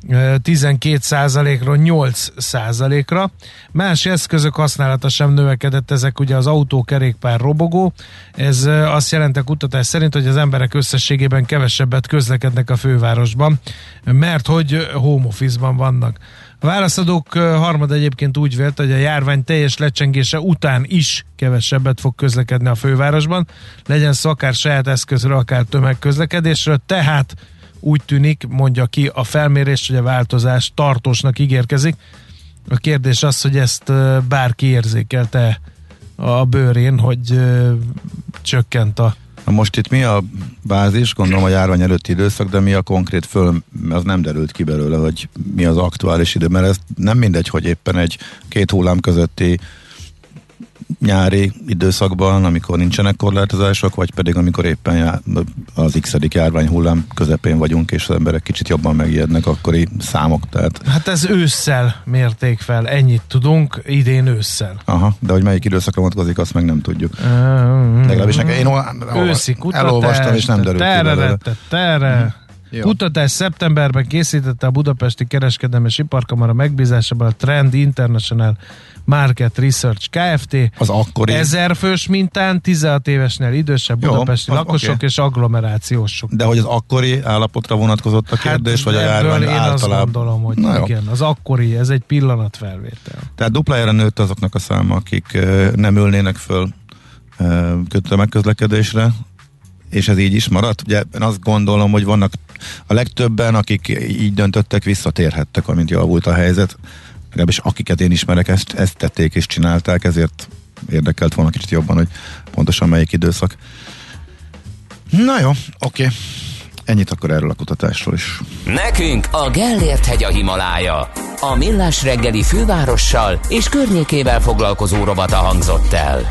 Ö, 12%-ról 8%-ra. Más eszközök használata sem növekedett, ezek ugye az autó, kerékpár, robogó. Ez azt jelenti a kutatás szerint, hogy az emberek összességében kevesebbet közlekednek a fővárosban, mert hogy home office-ban vannak. A válaszadók ö, harmada egyébként úgy vélt, hogy a járvány teljes lecsengése után is kevesebbet fog közlekedni a fővárosban, legyen szó akár saját eszközről, akár tömegközlekedésről, tehát úgy tűnik, mondja ki a felmérés, hogy a változás tartósnak ígérkezik. A kérdés az, hogy ezt bárki érzékelte a bőrén, hogy csökkent a most itt mi a bázis, gondolom a járvány előtti időszak, de mi a konkrét föl, az nem derült ki belőle, hogy mi az aktuális idő, mert ez nem mindegy, hogy éppen egy két hullám közötti nyári időszakban, amikor nincsenek korlátozások, vagy pedig amikor éppen já, az x járvány hullám közepén vagyunk, és az emberek kicsit jobban megijednek akkori számok. Tehát... Hát ez ősszel mérték fel, ennyit tudunk, idén ősszel. Aha, de hogy melyik időszakra vonatkozik, azt meg nem tudjuk. Uh, Legalábbis nekem, én kutatás, elolvastam, és nem derült terre, ki terre. Jó. Kutatás szeptemberben készítette a Budapesti Kereskedelmi és Iparkamara megbízásában a Trend International Market Research Kft. Az akkori. Ezer fős mintán 16 évesnél idősebb Jó, budapesti az, lakosok okay. és agglomerációsok. De hogy az akkori állapotra vonatkozott a kérdés, hát vagy a járvány én általában? azt gondolom, hogy Na igen, az akkori, ez egy pillanatfelvétel. Tehát duplájára nőtt azoknak a száma, akik nem ülnének föl megközlekedésre, és ez így is maradt. Ugye én azt gondolom, hogy vannak a legtöbben, akik így döntöttek, visszatérhettek, amint javult a helyzet. Legalábbis akiket én ismerek, ezt, ezt tették és csinálták, ezért érdekelt volna kicsit jobban, hogy pontosan melyik időszak. Na jó, oké. Ennyit akkor erről a kutatásról is. Nekünk a Gellért hegy a Himalája. A Millás reggeli fővárossal és környékével foglalkozó robata hangzott el.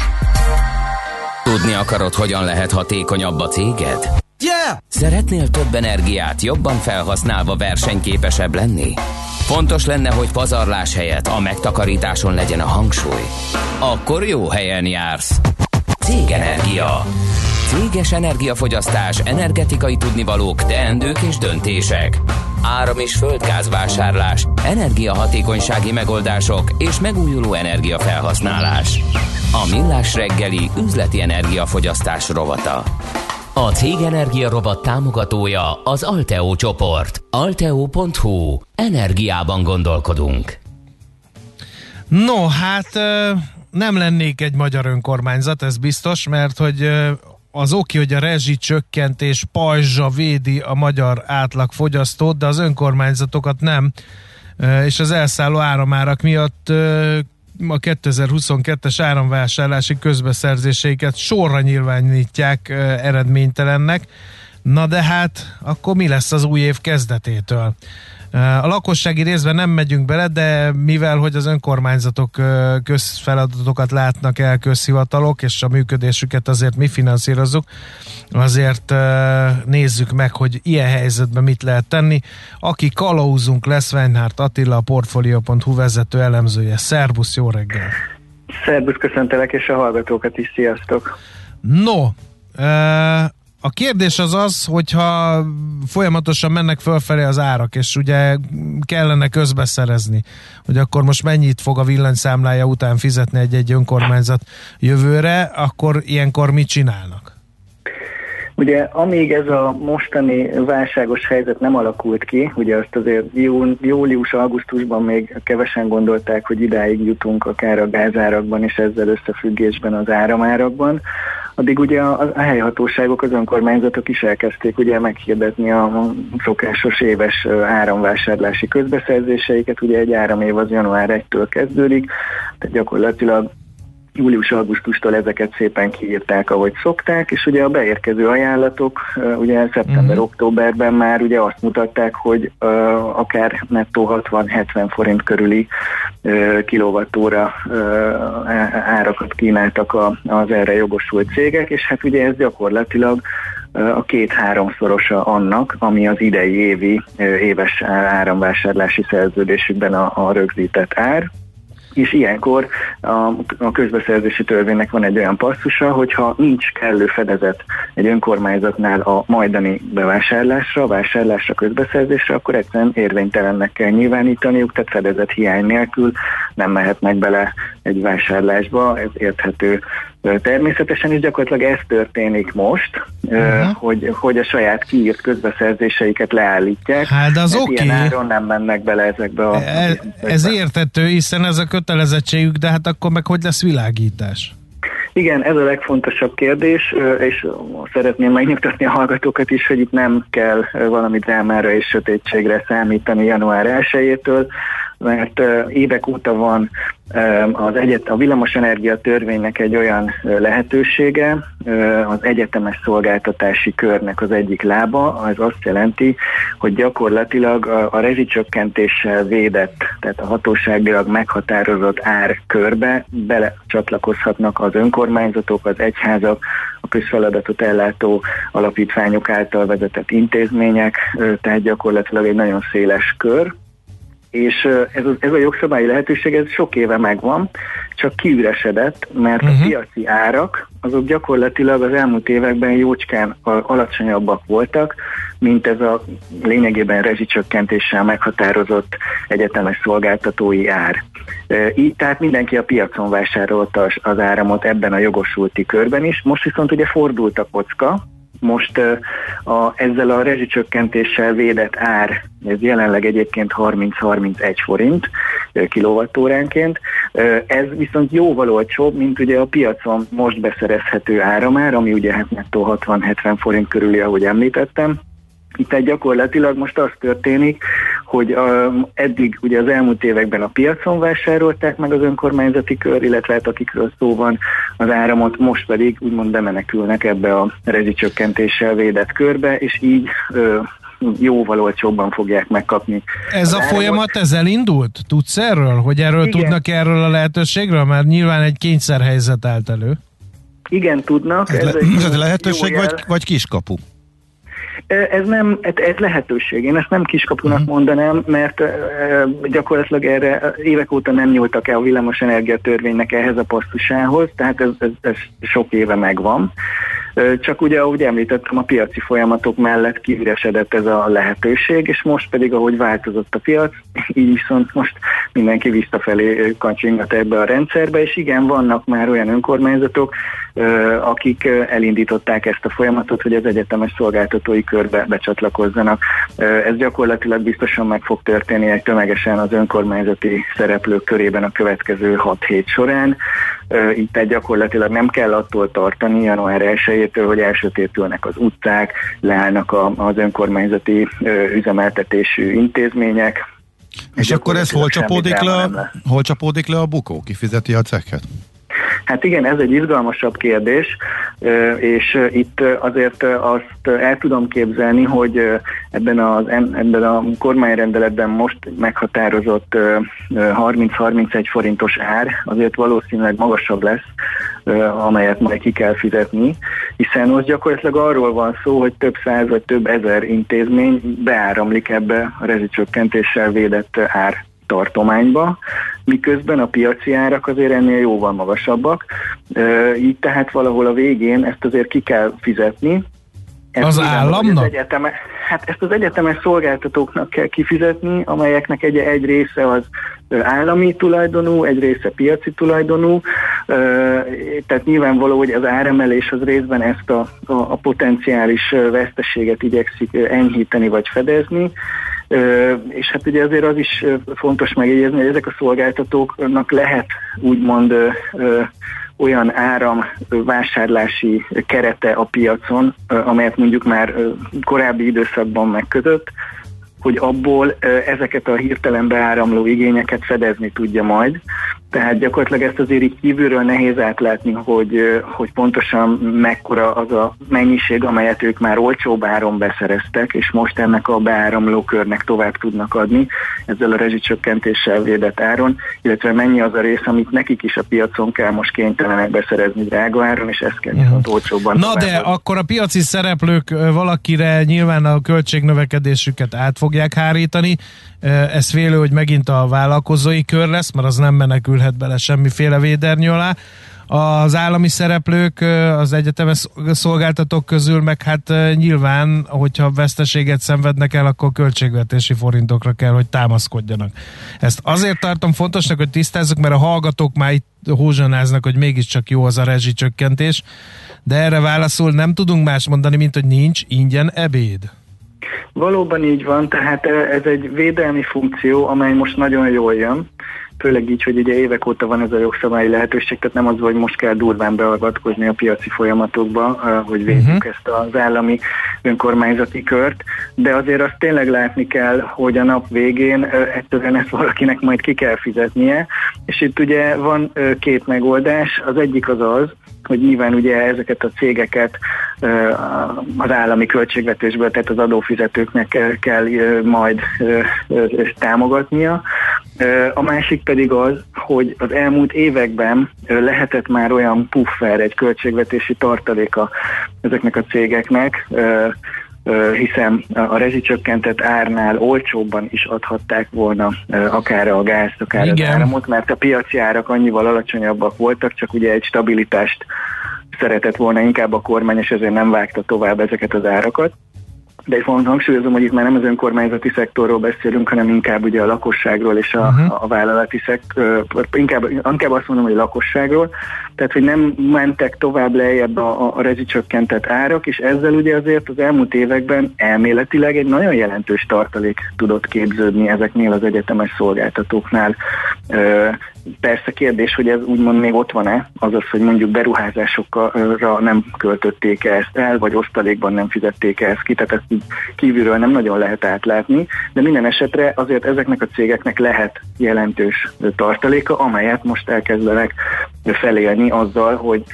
Tudni akarod, hogyan lehet hatékonyabb a céged? Yeah! Szeretnél több energiát jobban felhasználva versenyképesebb lenni? Fontos lenne, hogy pazarlás helyett a megtakarításon legyen a hangsúly. Akkor jó helyen jársz. Cégenergia. Céges energiafogyasztás, energetikai tudnivalók, teendők és döntések. Áram- és földgázvásárlás, energiahatékonysági megoldások és megújuló energiafelhasználás. A Millás reggeli üzleti energiafogyasztás rovata. A Cég Energia Robot támogatója az Alteo csoport. Alteo.hu. Energiában gondolkodunk. No, hát nem lennék egy magyar önkormányzat, ez biztos, mert hogy az oké, hogy a rezsi csökkentés pajzsa védi a magyar átlagfogyasztót, de az önkormányzatokat nem, és az elszálló áramárak miatt a 2022-es áramvásárlási közbeszerzéseiket sorra nyilvánítják eredménytelennek. Na de hát, akkor mi lesz az új év kezdetétől? A lakossági részben nem megyünk bele, de mivel, hogy az önkormányzatok közfeladatokat látnak el közhivatalok, és a működésüket azért mi finanszírozzuk, azért nézzük meg, hogy ilyen helyzetben mit lehet tenni. Aki kalauzunk lesz, Weinhardt Attila, a Portfolio.hu vezető elemzője. Szerbusz, jó reggel! Szerbusz, köszöntelek, és a hallgatókat is, sziasztok! No, a kérdés az az, hogyha folyamatosan mennek fölfelé az árak, és ugye kellene közbeszerezni, hogy akkor most mennyit fog a villanyszámlája után fizetni egy-egy önkormányzat jövőre, akkor ilyenkor mit csinálnak? Ugye amíg ez a mostani válságos helyzet nem alakult ki, ugye azt azért július-augusztusban még kevesen gondolták, hogy idáig jutunk akár a gázárakban és ezzel összefüggésben az áramárakban, addig ugye a, a helyhatóságok, az önkormányzatok is elkezdték ugye meghirdetni a szokásos éves áramvásárlási közbeszerzéseiket, ugye egy áramév az január 1-től kezdődik, tehát gyakorlatilag július-augusztustól ezeket szépen kiírták, ahogy szokták, és ugye a beérkező ajánlatok ugye szeptember-októberben már ugye azt mutatták, hogy uh, akár nettó 60-70 forint körüli uh, kilovattóra uh, árakat kínáltak a, az erre jogosult cégek, és hát ugye ez gyakorlatilag a két-háromszorosa annak, ami az idei évi éves áramvásárlási szerződésükben a, a rögzített ár. És ilyenkor a, a közbeszerzési törvénynek van egy olyan passzusa, hogyha nincs kellő fedezet egy önkormányzatnál a majdani bevásárlásra, vásárlásra, közbeszerzésre, akkor egyszerűen érvénytelennek kell nyilvánítaniuk, tehát fedezet hiány nélkül nem mehetnek bele egy vásárlásba, ez érthető Természetesen is gyakorlatilag ez történik most, uh-huh. hogy, hogy a saját kiírt közbeszerzéseiket leállítják. Hát de az oké. Okay. Ilyen áron nem mennek bele ezekbe a... Ez, ez értető, hiszen ez a kötelezettségük, de hát akkor meg hogy lesz világítás? Igen, ez a legfontosabb kérdés, és szeretném megnyugtatni a hallgatókat is, hogy itt nem kell valami drámára és sötétségre számítani január 1-től. Mert évek óta van az egyet, a villamosenergia törvénynek egy olyan lehetősége, az egyetemes szolgáltatási körnek az egyik lába, az azt jelenti, hogy gyakorlatilag a, a rezsicsökkentéssel védett, tehát a hatóságilag meghatározott ár körbe belecsatlakozhatnak az önkormányzatok, az egyházak, a közfeladatot ellátó alapítványok által vezetett intézmények, tehát gyakorlatilag egy nagyon széles kör, és ez a, ez a jogszabályi lehetőség ez sok éve megvan, csak kiüresedett, mert uh-huh. a mhm. piaci árak azok gyakorlatilag az elmúlt években jócskán alacsonyabbak voltak, mint ez a lényegében rezsicsökkentéssel meghatározott egyetemes szolgáltatói ár. Így tehát mindenki a piacon vásárolta az áramot ebben a jogosulti körben is. Most viszont ugye fordult a kocka, most a, ezzel a rezsicsökkentéssel védett ár, ez jelenleg egyébként 30-31 forint kilovattóránként, ez viszont jóval olcsóbb, mint ugye a piacon most beszerezhető áramár, ami ugye hát nettó 60-70 forint körüli, ahogy említettem, itt egy gyakorlatilag most az történik, hogy a, eddig ugye az elmúlt években a piacon vásárolták meg az önkormányzati kör, illetve hát akikről szó van az áramot, most pedig úgymond bemenekülnek ebbe a rezsicsökkentéssel védett körbe, és így ö, jóval olcsóbban fogják megkapni. Ez a áramot. folyamat, ez elindult? Tudsz erről? Hogy erről Igen. tudnak erről a lehetőségről? Mert nyilván egy kényszerhelyzet állt elő. Igen, tudnak. Ez, ez, le, ez lehetőség vagy, vagy kiskapu? Ez nem, ez lehetőség. Én ezt nem kiskapunak uh-huh. mondanám, mert gyakorlatilag erre évek óta nem nyúltak el a villamosenergia törvénynek ehhez a posztusához, tehát ez, ez, ez sok éve megvan. Csak ugye, ahogy említettem, a piaci folyamatok mellett kiüresedett ez a lehetőség, és most pedig, ahogy változott a piac, így viszont most mindenki visszafelé kacsingat ebbe a rendszerbe, és igen, vannak már olyan önkormányzatok, akik elindították ezt a folyamatot, hogy az egyetemes szolgáltatói körbe becsatlakozzanak. Ez gyakorlatilag biztosan meg fog történni egy tömegesen az önkormányzati szereplők körében a következő 6 hét során. Itt egy gyakorlatilag nem kell attól tartani január 1 hogy elsötétülnek az utcák, leállnak az önkormányzati üzemeltetésű intézmények, és akkor ez hol csapódik, le, hol csapódik le a bukó? Ki fizeti a cekket? Hát igen, ez egy izgalmasabb kérdés, és itt azért azt el tudom képzelni, hogy ebben, az, ebben a kormányrendeletben most meghatározott 30-31 forintos ár azért valószínűleg magasabb lesz, amelyet majd ki kell fizetni, hiszen most gyakorlatilag arról van szó, hogy több száz vagy több ezer intézmény beáramlik ebbe a rezsicsökkentéssel védett ár tartományba, miközben a piaci árak azért ennél jóval magasabbak. Így tehát valahol a végén ezt azért ki kell fizetni, ezt az államnak? Az egyeteme, hát ezt az egyetemes szolgáltatóknak kell kifizetni, amelyeknek egy, egy része az állami tulajdonú, egy része piaci tulajdonú, tehát nyilvánvaló, hogy az áremelés az részben ezt a, a, a potenciális veszteséget igyekszik enyhíteni vagy fedezni, és hát ugye azért az is fontos megjegyezni, hogy ezek a szolgáltatóknak lehet úgymond olyan áram vásárlási kerete a piacon, amelyet mondjuk már korábbi időszakban megkötött, hogy abból ezeket a hirtelen beáramló igényeket fedezni tudja majd. Tehát gyakorlatilag ezt azért így kívülről nehéz átlátni, hogy, hogy pontosan mekkora az a mennyiség, amelyet ők már olcsóbb áron beszereztek, és most ennek a beáramló körnek tovább tudnak adni ezzel a rezsicsökkentéssel védett áron, illetve mennyi az a rész, amit nekik is a piacon kell most kénytelenek beszerezni drága áron, és ezt kell viszont olcsóbban. Na de adni. akkor a piaci szereplők valakire nyilván a költségnövekedésüket át fogják hárítani, ez félő, hogy megint a vállalkozói kör lesz, mert az nem menekülhet bele semmiféle véderny alá. Az állami szereplők, az egyetemes szolgáltatók közül meg hát nyilván, hogyha veszteséget szenvednek el, akkor költségvetési forintokra kell, hogy támaszkodjanak. Ezt azért tartom fontosnak, hogy tisztázzuk, mert a hallgatók már itt hózsanáznak, hogy mégiscsak jó az a rezsicsökkentés, de erre válaszul nem tudunk más mondani, mint hogy nincs ingyen ebéd. Valóban így van, tehát ez egy védelmi funkció, amely most nagyon jól jön. főleg így, hogy ugye évek óta van ez a jogszabályi lehetőség, tehát nem az, hogy most kell durván beavatkozni a piaci folyamatokba, hogy védjük uh-huh. ezt az állami önkormányzati kört, de azért azt tényleg látni kell, hogy a nap végén egyszerűen ezt valakinek majd ki kell fizetnie, és itt ugye van két megoldás, az egyik az az, hogy nyilván ugye ezeket a cégeket az állami költségvetésből, tehát az adófizetőknek kell majd támogatnia. A másik pedig az, hogy az elmúlt években lehetett már olyan puffer, egy költségvetési tartaléka ezeknek a cégeknek, hiszen a rezsicsökkentett árnál olcsóbban is adhatták volna akár a gázt, akár Igen. az áramot, mert a piaci árak annyival alacsonyabbak voltak, csak ugye egy stabilitást szeretett volna inkább a kormány, és ezért nem vágta tovább ezeket az árakat. De egy fontos hangsúlyozom, hogy itt már nem az önkormányzati szektorról beszélünk, hanem inkább ugye a lakosságról és a, uh-huh. a vállalati szektor, inkább, inkább azt mondom, hogy a lakosságról. Tehát, hogy nem mentek tovább lejjebb a, a, a rezsicsökkentett árak, és ezzel ugye azért az elmúlt években elméletileg egy nagyon jelentős tartalék tudott képződni ezeknél az egyetemes szolgáltatóknál. Persze kérdés, hogy ez úgymond még ott van-e, azaz, hogy mondjuk beruházásokra nem költötték ezt el, vagy osztalékban nem fizették -e ezt ki, tehát ezt kívülről nem nagyon lehet átlátni, de minden esetre azért ezeknek a cégeknek lehet jelentős tartaléka, amelyet most elkezdenek felélni azzal, hogy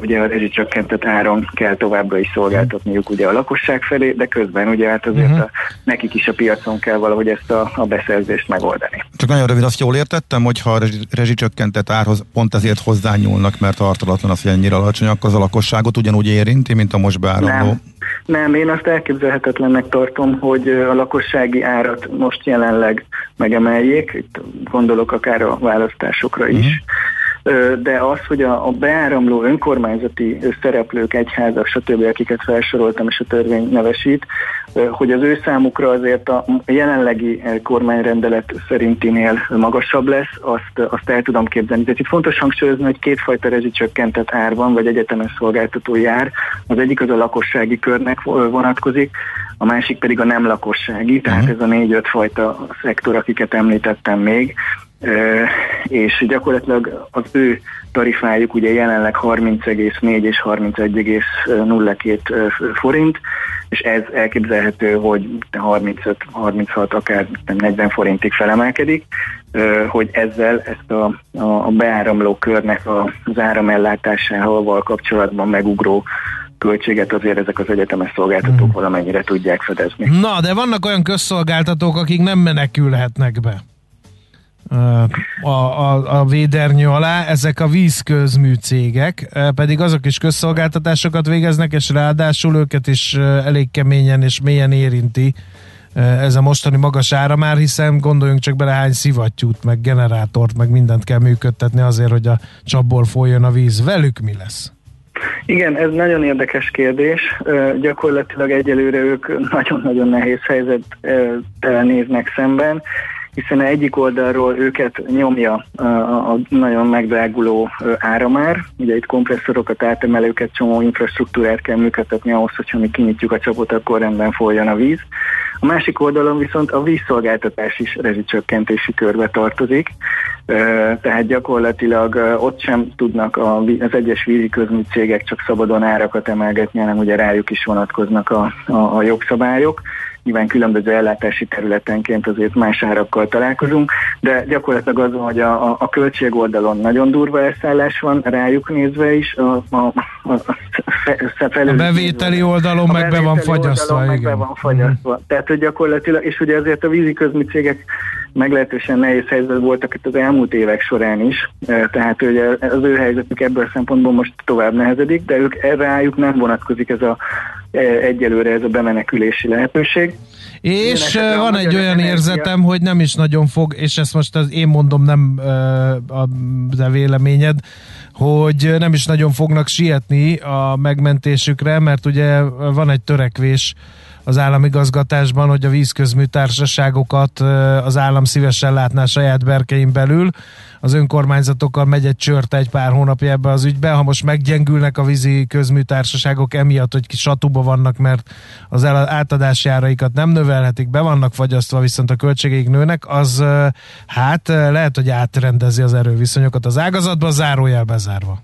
ugye a rezsicsökkentett áron kell továbbra is szolgáltatniuk ugye a lakosság felé, de közben ugye hát azért uh-huh. a, nekik is a piacon kell valahogy ezt a, a beszerzést megoldani. Csak nagyon rövid, azt jól értettem, hogy ha a rezsicsökkentett árhoz pont ezért hozzányúlnak, mert tartalatlan az, hogy ennyire alacsony, akkor az a lakosságot ugyanúgy érinti, mint a most beáramló. Nem. Nem, én azt elképzelhetetlennek tartom, hogy a lakossági árat most jelenleg megemeljék, itt gondolok akár a választásokra is, uh-huh de az, hogy a, a beáramló önkormányzati szereplők, egyházak, stb., akiket felsoroltam, és a törvény nevesít, hogy az ő számukra azért a jelenlegi kormányrendelet szerintinél magasabb lesz, azt, azt el tudom képzelni. Tehát itt fontos hangsúlyozni, hogy kétfajta rezsicsökkentett ár van, vagy egyetemes szolgáltató jár. Az egyik az a lakossági körnek vonatkozik, a másik pedig a nem lakossági, tehát uh-huh. ez a négy-öt fajta szektor, akiket említettem még, és gyakorlatilag az ő tarifájuk ugye jelenleg 30,4 és 31,02 forint, és ez elképzelhető, hogy 35-36, akár 40 forintig felemelkedik, hogy ezzel ezt a, a beáramló körnek az áramellátásával kapcsolatban megugró költséget azért ezek az egyetemes szolgáltatók hmm. valamennyire tudják fedezni. Na, de vannak olyan közszolgáltatók, akik nem menekülhetnek be a, a, a védernyő alá, ezek a vízközmű cégek, pedig azok is közszolgáltatásokat végeznek, és ráadásul őket is elég keményen és mélyen érinti ez a mostani magas ára már, hiszen gondoljunk csak bele hány szivattyút, meg generátort, meg mindent kell működtetni azért, hogy a csapból folyjon a víz. Velük mi lesz? Igen, ez nagyon érdekes kérdés. Gyakorlatilag egyelőre ők nagyon-nagyon nehéz helyzettel néznek szemben hiszen egyik oldalról őket nyomja a, nagyon megdráguló áramár, ugye itt kompresszorokat, átemelőket, csomó infrastruktúrát kell működtetni ahhoz, hogyha mi kinyitjuk a csapot, akkor rendben folyjon a víz. A másik oldalon viszont a vízszolgáltatás is rezsicsökkentési körbe tartozik, tehát gyakorlatilag ott sem tudnak az egyes vízi cégek csak szabadon árakat emelgetni, hanem ugye rájuk is vonatkoznak a, a, a jogszabályok nyilván különböző ellátási területenként azért más árakkal találkozunk, de gyakorlatilag az, hogy a, a, a költség oldalon nagyon durva elszállás van, rájuk nézve is, a, a, a, a, a bevételi oldalon a meg be van fagyasztva. Meg be van fagyasztva. Mm. Tehát, hogy gyakorlatilag, és ugye ezért a vízi cégek meglehetősen nehéz helyzet voltak itt az elmúlt évek során is, tehát hogy az ő helyzetük ebből a szempontból most tovább nehezedik, de ők erre rájuk nem vonatkozik ez a egyelőre ez a bemenekülési lehetőség. És van egy olyan energia. érzetem, hogy nem is nagyon fog, és ezt most az én mondom, nem a de véleményed, hogy nem is nagyon fognak sietni a megmentésükre, mert ugye van egy törekvés az államigazgatásban, hogy a vízközműtársaságokat az állam szívesen látná saját berkein belül. Az önkormányzatokkal megy egy csört egy pár hónapja ebbe az ügybe. Ha most meggyengülnek a vízi közműtársaságok emiatt, hogy satuba vannak, mert az átadási áraikat nem növelhetik, be vannak fagyasztva, viszont a költségeik nőnek, az hát lehet, hogy átrendezi az erőviszonyokat az ágazatban, zárójel bezárva.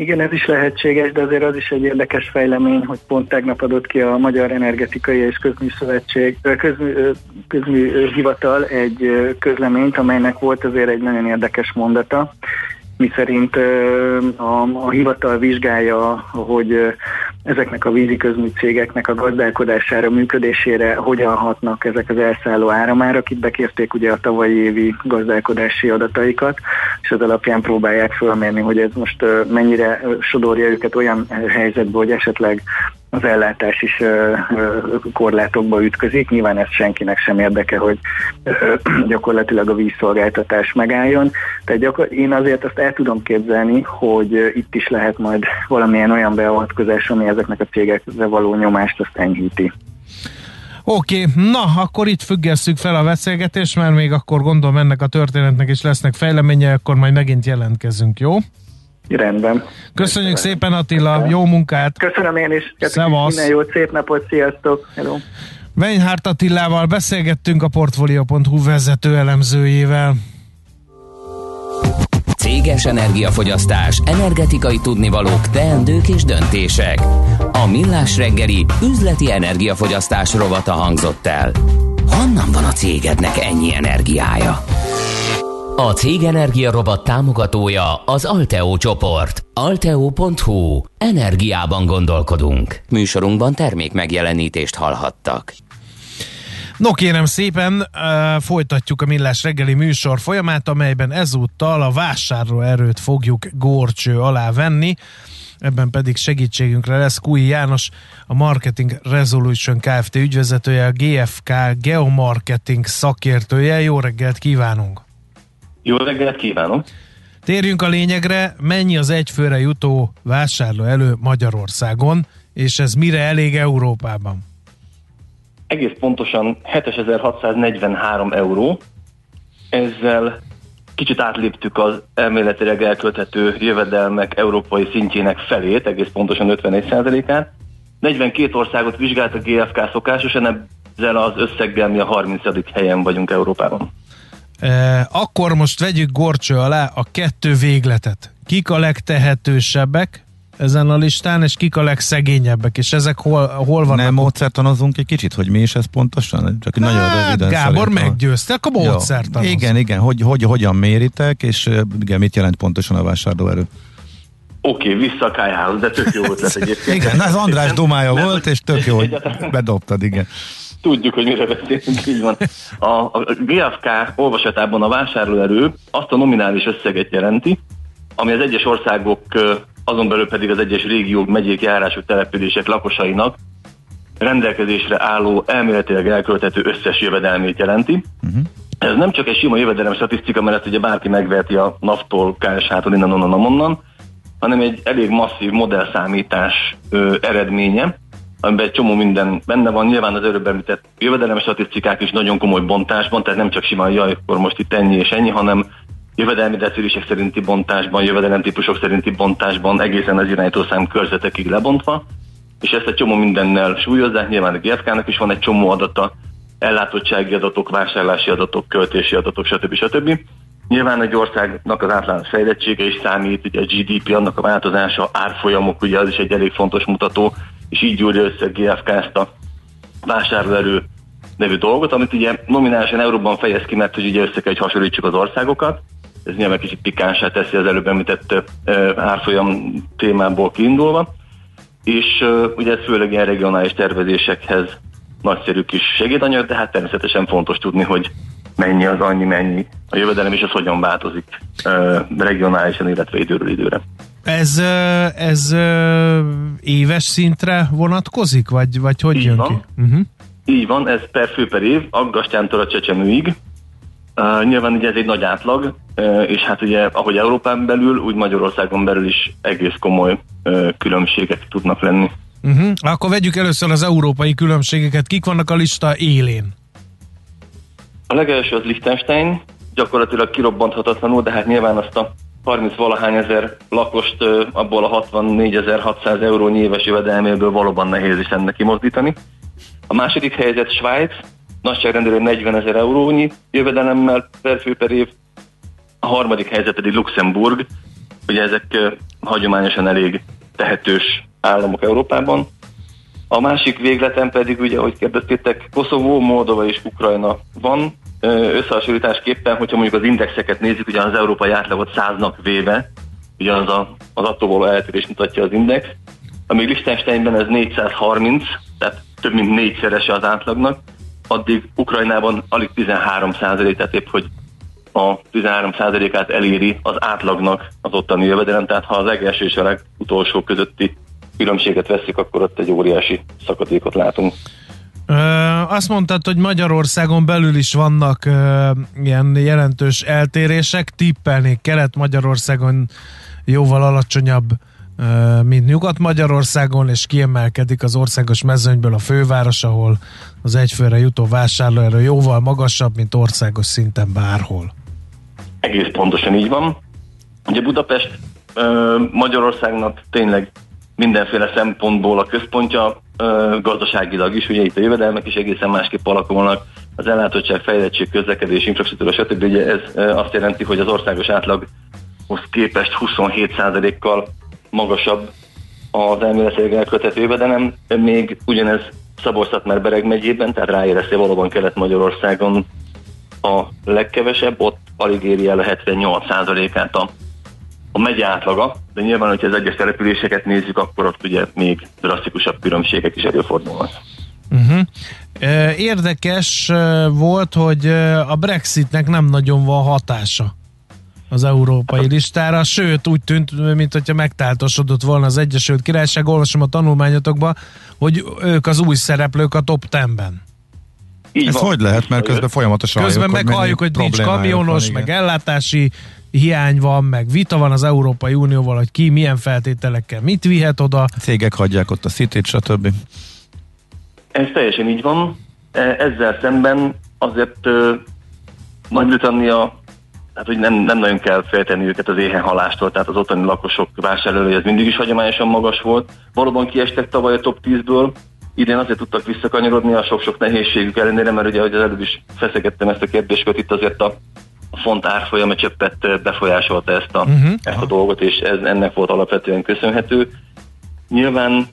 Igen, ez is lehetséges, de azért az is egy érdekes fejlemény, hogy pont tegnap adott ki a Magyar Energetikai és Közműszövetség, közmű, közműhivatal egy közleményt, amelynek volt azért egy nagyon érdekes mondata, miszerint a, a hivatal vizsgálja, hogy ezeknek a vízi cégeknek a gazdálkodására, működésére hogyan hatnak ezek az elszálló áramárak. Itt bekérték ugye a tavalyi évi gazdálkodási adataikat, és az alapján próbálják fölmérni, hogy ez most mennyire sodorja őket olyan helyzetbe, hogy esetleg az ellátás is korlátokba ütközik. Nyilván ez senkinek sem érdeke, hogy gyakorlatilag a vízszolgáltatás megálljon. Tehát gyakor- én azért azt el tudom képzelni, hogy itt is lehet majd valamilyen olyan beavatkozás, ami ezeknek a cégekre való nyomást azt enyhíti. Oké, okay, na, akkor itt függesszük fel a beszélgetést, mert még akkor gondolom ennek a történetnek is lesznek fejleménye, akkor majd megint jelentkezünk, jó? Rendben. Köszönjük Rendben. szépen Attila, jó munkát! Köszönöm én is! Szevasz! Minden jót, szép napot, sziasztok! Hello! Weinhardt Attilával beszélgettünk a Portfolio.hu vezető elemzőjével. Céges energiafogyasztás, energetikai tudnivalók, teendők és döntések. A Millás reggeli üzleti energiafogyasztás rovata hangzott el. Honnan van a cégednek ennyi energiája? A Cég Energia Robot támogatója az Alteo csoport. Alteo.hu. Energiában gondolkodunk. Műsorunkban termék megjelenítést hallhattak. No kérem szépen, uh, folytatjuk a Millás reggeli műsor folyamát, amelyben ezúttal a vásárlóerőt fogjuk górcső alá venni. Ebben pedig segítségünkre lesz Kúi János, a Marketing Resolution Kft. ügyvezetője, a GFK Geomarketing szakértője. Jó reggelt kívánunk! Jó reggelt kívánok! Térjünk a lényegre, mennyi az egyfőre jutó vásárló elő Magyarországon, és ez mire elég Európában? Egész pontosan 7643 euró. Ezzel kicsit átléptük az elméletileg elkölthető jövedelmek európai szintjének felét, egész pontosan 51%-át. 42 országot vizsgált a GFK szokásosan, ezzel az összeggel mi a 30. helyen vagyunk Európában. E, akkor most vegyük gorcső alá a kettő végletet. Kik a legtehetősebbek ezen a listán, és kik a legszegényebbek, és ezek hol, hol vannak? Nem módszertanozunk egy kicsit, hogy mi is ez pontosan? Csak hát, nagyon röviden. Gábor meggyőzte, akkor módszertanoz. Igen, igen, hogy, hogy hogyan méritek, és igen, mit jelent pontosan a vásárlóerő? Oké, okay, vissza a kájához, de tök jó volt lesz egyébként. igen, ez András dumája volt, és tök jó, hogy bedobtad, igen tudjuk, hogy mire beszélünk, így van. A, a GFK olvasatában a vásárlóerő azt a nominális összeget jelenti, ami az egyes országok, azon belül pedig az egyes régiók, megyék, járású települések lakosainak rendelkezésre álló elméletileg elkölthető összes jövedelmét jelenti. Uh-huh. Ez nem csak egy sima jövedelem statisztika, mert ezt ugye bárki megveheti a NAV-tól, KSH-tól, innen, onnan, onnan, hanem egy elég masszív modellszámítás ö, eredménye, amiben egy csomó minden benne van. Nyilván az előbb említett jövedelem statisztikák is nagyon komoly bontásban, tehát nem csak simán jaj, akkor most itt ennyi és ennyi, hanem jövedelmi decilések szerinti bontásban, jövedelem típusok szerinti bontásban, egészen az irányítószám körzetekig lebontva, és ezt egy csomó mindennel súlyozzák, nyilván a GFK-nak is van egy csomó adata, ellátottsági adatok, vásárlási adatok, költési adatok, stb. stb. Nyilván egy országnak az általános fejlettsége is számít, ugye a GDP, annak a változása, árfolyamok, ugye az is egy elég fontos mutató, és így gyúrja össze GFK ezt a vásárlóerő nevű dolgot, amit ugye nominálisan euróban fejez ki, mert hogy ugye össze kell, hogy hasonlítsuk az országokat. Ez nyilván kicsit pikánsá teszi az előbb említett árfolyam témából kiindulva. És ugye ez főleg ilyen regionális tervezésekhez nagyszerű kis segédanyag, de hát természetesen fontos tudni, hogy mennyi az annyi, mennyi a jövedelem, és az hogyan változik regionálisan, illetve időről időre. Ez, ez éves szintre vonatkozik, vagy, vagy hogy Így jön van. ki? Uh-huh. Így van, ez per fő per év, aggastyántól a csecsemőig. Uh, nyilván ugye ez egy nagy átlag, uh, és hát ugye ahogy Európán belül, úgy Magyarországon belül is egész komoly uh, különbségek tudnak lenni. Uh-huh. Akkor vegyük először az európai különbségeket. Kik vannak a lista élén? A legelső az Liechtenstein, gyakorlatilag kirobbanthatatlanul, de hát nyilván azt a 30 valahány ezer lakost abból a 64.600 euró éves jövedelméből valóban nehéz is ennek kimozdítani. A második helyzet Svájc, nagyságrendről 40 ezer eurónyi jövedelemmel per fő per év. A harmadik helyzet pedig Luxemburg, ugye ezek hagyományosan elég tehetős államok Európában. A másik végleten pedig, ugye, ahogy kérdeztétek, Koszovó, Moldova és Ukrajna van. Összehasonlításképpen, hogyha mondjuk az indexeket nézzük, ugye az európai átlagot száznak véve, ugye az, a, az attól való eltérés mutatja az index, amíg Liechtensteinben ez 430, tehát több mint négyszerese az átlagnak, addig Ukrajnában alig 13 százalék, tehát épp, hogy a 13%-át eléri az átlagnak az ottani jövedelem, tehát ha az legelső és a legutolsó közötti különbséget veszik, akkor ott egy óriási szakadékot látunk. Azt mondtad, hogy Magyarországon belül is vannak ilyen jelentős eltérések. Tippelnék Kelet-Magyarországon jóval alacsonyabb, mint Nyugat-Magyarországon, és kiemelkedik az országos mezőnyből a főváros, ahol az egyfőre jutó vásárlóerő jóval magasabb, mint országos szinten bárhol. Egész pontosan így van. Ugye Budapest Magyarországnak tényleg mindenféle szempontból a központja, gazdaságilag is, ugye itt a jövedelmek is egészen másképp alakulnak, az ellátottság, fejlettség, közlekedés, infrastruktúra, stb. Ugye ez azt jelenti, hogy az országos átlaghoz képest 27%-kal magasabb az elméletileg elkötett jövedelem, még ugyanez szabolcs már Bereg megyében, tehát ráérezte valóban Kelet-Magyarországon a legkevesebb, ott alig éri el a 78%-át a, a megye átlaga, de nyilván, hogyha az egyes településeket nézzük, akkor ott ugye még drasztikusabb különbségek is előfordulnak. Uh-huh. Érdekes volt, hogy a Brexitnek nem nagyon van hatása az európai listára, sőt úgy tűnt, mint hogyha megtáltosodott volna az Egyesült Királyság, olvasom a tanulmányotokba, hogy ők az új szereplők a top 10-ben. Így Ez van. hogy lehet, mert közben folyamatosan Közben halljuk, meghalljuk, hogy nincs kamionos, van, meg ellátási hiány van, meg vita van az Európai Unióval, hogy ki milyen feltételekkel mit vihet oda. Cégek hagyják ott a city stb. Ez teljesen így van. E, ezzel szemben azért Nagy-Britannia hát hogy nem, nem nagyon kell félteni őket az éhen halástól, tehát az ottani lakosok vásárlói ez mindig is hagyományosan magas volt. Valóban kiestek tavaly a top 10-ből, idén azért tudtak visszakanyarodni a sok-sok nehézségük ellenére, mert ugye, ahogy az előbb is feszegettem ezt a kérdéskört, itt azért a font árfolyama csöppet befolyásolta ezt a, uh-huh. ezt a dolgot, és ez ennek volt alapvetően köszönhető. Nyilván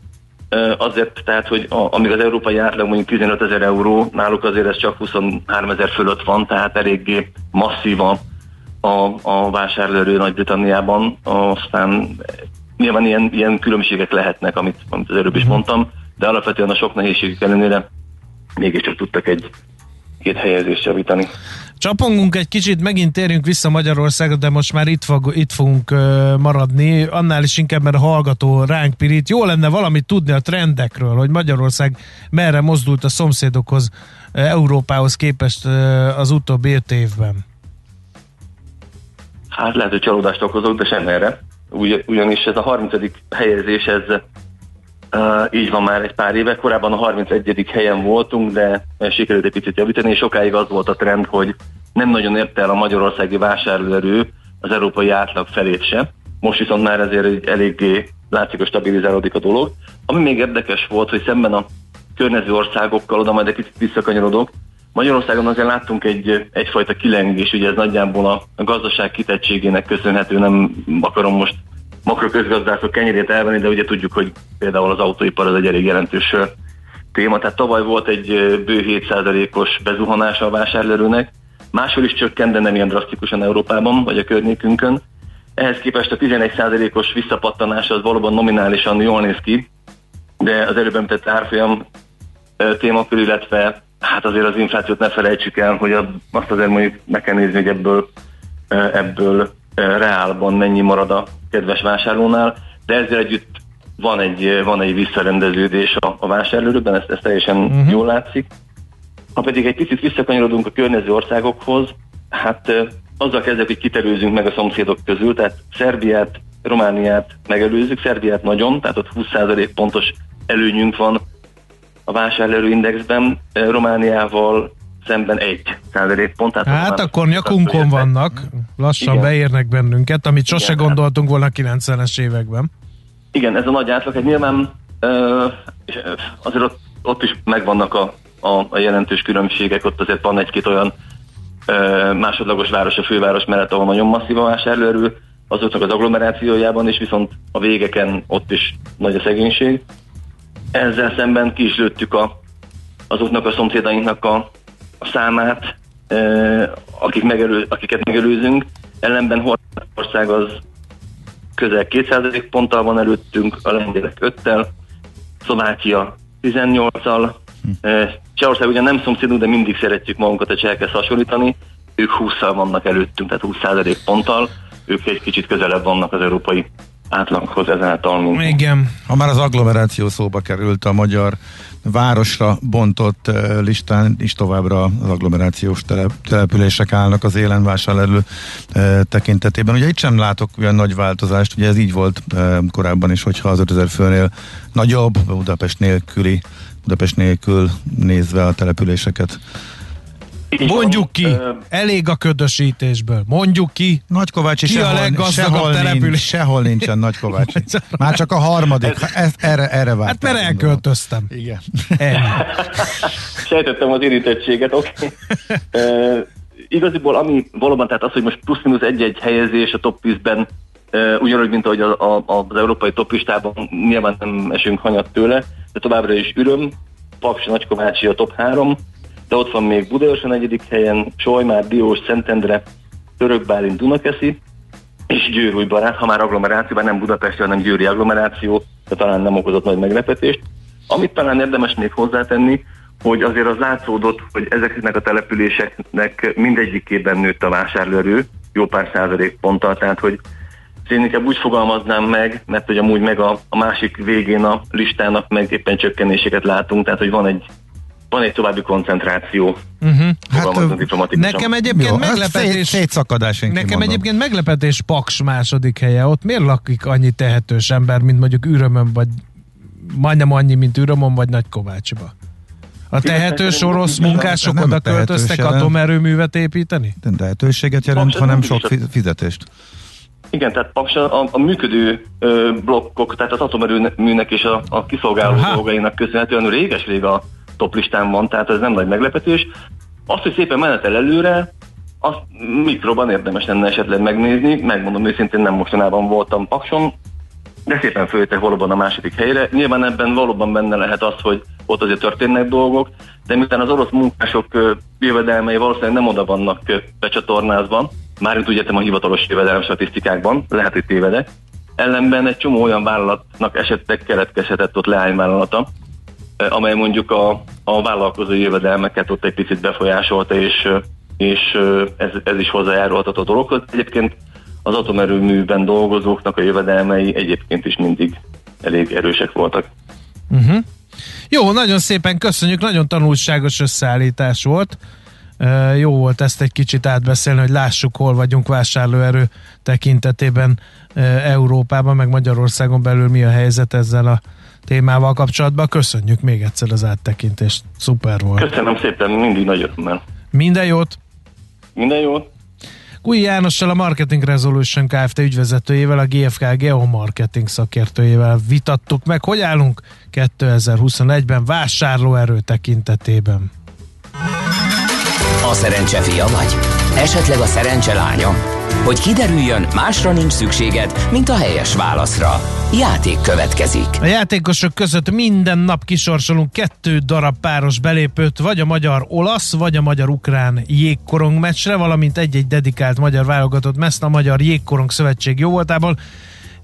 azért, tehát, hogy a, amíg az európai átlag mondjuk 15 ezer euró, náluk azért ez csak 23 ezer fölött van, tehát eléggé masszív a, a, a vásárlóerő Nagy-Britanniában, aztán nyilván ilyen, ilyen különbségek lehetnek, amit, amit az előbb is uh-huh. mondtam, de alapvetően a sok nehézségük ellenére mégiscsak tudtak egy két helyezést javítani. Csapongunk egy kicsit, megint térjünk vissza Magyarországra, de most már itt, fog, itt fogunk maradni, annál is inkább, mert a hallgató ránk pirít. Jó lenne valamit tudni a trendekről, hogy Magyarország merre mozdult a szomszédokhoz, Európához képest az utóbbi öt évben. Hát lehet, hogy csalódást okozok, de sem erre. Ugy, ugyanis ez a 30. helyezés, ez Így van már egy pár éve, korábban a 31. helyen voltunk, de sikerült egy picit javítani, és sokáig az volt a trend, hogy nem nagyon érte el a magyarországi vásárlóerő az európai átlag felét sem. Most viszont már ezért eléggé látszik, hogy stabilizálódik a dolog. Ami még érdekes volt, hogy szemben a környező országokkal, oda majd egy kicsit visszakanyarodok, Magyarországon azért láttunk egy, egyfajta kilengés, ugye ez nagyjából a gazdaság kitettségének köszönhető, nem akarom most makroközgazdászok kenyerét elvenni, de ugye tudjuk, hogy például az autóipar az egy elég jelentős téma. Tehát tavaly volt egy bő 7%-os bezuhanása a vásárlóerőnek, máshol is csökkent, de nem ilyen drasztikusan Európában, vagy a környékünkön. Ehhez képest a 11%-os visszapattanás az valóban nominálisan jól néz ki, de az előbb említett árfolyam témakör, illetve hát azért az inflációt ne felejtsük el, hogy azt azért mondjuk meg kell nézni, hogy ebből, ebből reálban mennyi marad a kedves vásárlónál, de ezzel együtt van egy, van egy visszarendeződés a, a vásárlóban, ez, ez teljesen uh-huh. jól látszik. Ha pedig egy picit visszakanyarodunk a környező országokhoz, hát azzal kezdek, hogy kiterőzünk meg a szomszédok közül, tehát Szerbiát, Romániát megelőzzük, Szerbiát nagyon, tehát ott 20% pontos előnyünk van a vásárlóerőindexben, Romániával szemben egy százalékpont. Hát, hát akkor nyakunkon vannak, lassan Igen. beérnek bennünket, amit sose Igen, gondoltunk volna a 90-es években. Igen, ez a nagy átlag, egy nyilván és azért ott, ott is megvannak a, a, a jelentős különbségek, ott azért van egy-két olyan másodlagos város a főváros mellett, ahol nagyon masszív a vásárlóerő, azoknak az agglomerációjában is, viszont a végeken ott is nagy a szegénység. Ezzel szemben ki is lőttük a, azoknak a szomszédainknak a számát, akik megelő, akiket megelőzünk. Ellenben Horvátország az közel 200 ponttal van előttünk, a lengyelek 5-tel, Szlovákia 18-al, hm. Csehország ugyan nem szomszédunk, de mindig szeretjük magunkat a csehekhez hasonlítani, ők 20-szal vannak előttünk, tehát 20 ponttal, ők egy kicsit közelebb vannak az európai átlaghoz ezáltal. Mint Igen. Ha már az agglomeráció szóba került a magyar városra bontott listán is továbbra az agglomerációs telep, települések állnak az élen vásárlelő tekintetében. Ugye itt sem látok olyan nagy változást, ugye ez így volt korábban is, hogyha az 5000 főnél nagyobb, Budapest nélküli, Budapest nélkül nézve a településeket Mondjuk ki, elég a ködösítésből. Mondjuk ki. Nagykovácsi ki sehol, a leggazdagabb település? Nincs, sehol nincsen Nagykovácsi. Már csak a harmadik. Ez, erre, erre Hát mert elköltöztem. Igen. Sejtettem az irítettséget, oké. Okay. Uh, igaziból ami valóban, tehát az, hogy most plusz-minusz egy-egy helyezés a top 10-ben, uh, ugyanúgy, mint ahogy a, a, az európai top listában, nyilván nem esünk hanyat tőle, de továbbra is üröm, Paks Nagykovácsi a top 3, de ott van még Budaörs a negyedik helyen, Solymár, Diós, Szentendre, Törökbálint, Dunakeszi, és Győr barát, ha már agglomerációban nem Budapest, hanem Győri agglomeráció, de talán nem okozott nagy meglepetést. Amit talán érdemes még hozzátenni, hogy azért az látszódott, hogy ezeknek a településeknek mindegyikében nőtt a vásárlóerő, jó pár százalék ponttal, tehát hogy én inkább úgy fogalmaznám meg, mert hogy amúgy meg a, a másik végén a listának meg éppen csökkenéseket látunk, tehát hogy van egy van egy további koncentráció. Uh-huh. Hát, nekem egyébként Jó, meglepetés, szét, szakadás, nekem mondom. egyébként meglepetés Paks második helye. Ott miért lakik annyi tehetős ember, mint mondjuk Ürömön, vagy majdnem annyi, mint Ürömön, vagy Nagykovácsba? A tehetős orosz munkások oda költöztek atomerőművet építeni? Nem tehetőséget jelent, hanem sok fizetést. Igen, tehát Paks a, a működő ö, blokkok, tehát az atomerőműnek és a, a kiszolgáló dolgainak köszönhetően réges-rég a top listán van, tehát ez nem nagy meglepetés. Azt, hogy szépen menetel előre, azt mikroban érdemes lenne esetleg megnézni, megmondom őszintén nem mostanában voltam Pakson, de szépen följöttek valóban a második helyre. Nyilván ebben valóban benne lehet az, hogy ott azért történnek dolgok, de miután az orosz munkások jövedelmei valószínűleg nem oda vannak becsatornázva, mármint úgy értem a hivatalos jövedelem statisztikákban, lehet, hogy tévedek, ellenben egy csomó olyan vállalatnak esetleg keletkezhetett ott leányvállalata, amely mondjuk a, a vállalkozói jövedelmeket ott egy picit befolyásolta, és, és ez, ez is hozzájárulhatott a dologhoz. Egyébként az atomerőműben dolgozóknak a jövedelmei egyébként is mindig elég erősek voltak. Uh-huh. Jó, nagyon szépen köszönjük, nagyon tanulságos összeállítás volt. Jó volt ezt egy kicsit átbeszélni, hogy lássuk, hol vagyunk vásárlóerő tekintetében uh, Európában, meg Magyarországon belül mi a helyzet ezzel a témával kapcsolatban. Köszönjük még egyszer az áttekintést. Szuper volt. Köszönöm szépen, mindig nagy örömmel. Minden jót! Minden jót! Új Jánossal a Marketing Resolution Kft. ügyvezetőjével, a GFK Geomarketing szakértőjével vitattuk meg, hogy állunk 2021-ben vásárlóerő tekintetében. A szerencse fia vagy? Esetleg a szerencse lánya? Hogy kiderüljön, másra nincs szükséged, mint a helyes válaszra. Játék következik. A játékosok között minden nap kisorsolunk kettő darab páros belépőt, vagy a magyar-olasz, vagy a magyar-ukrán jégkorong meccsre, valamint egy-egy dedikált magyar válogatott meszt a Magyar Jégkorong Szövetség jóvoltából.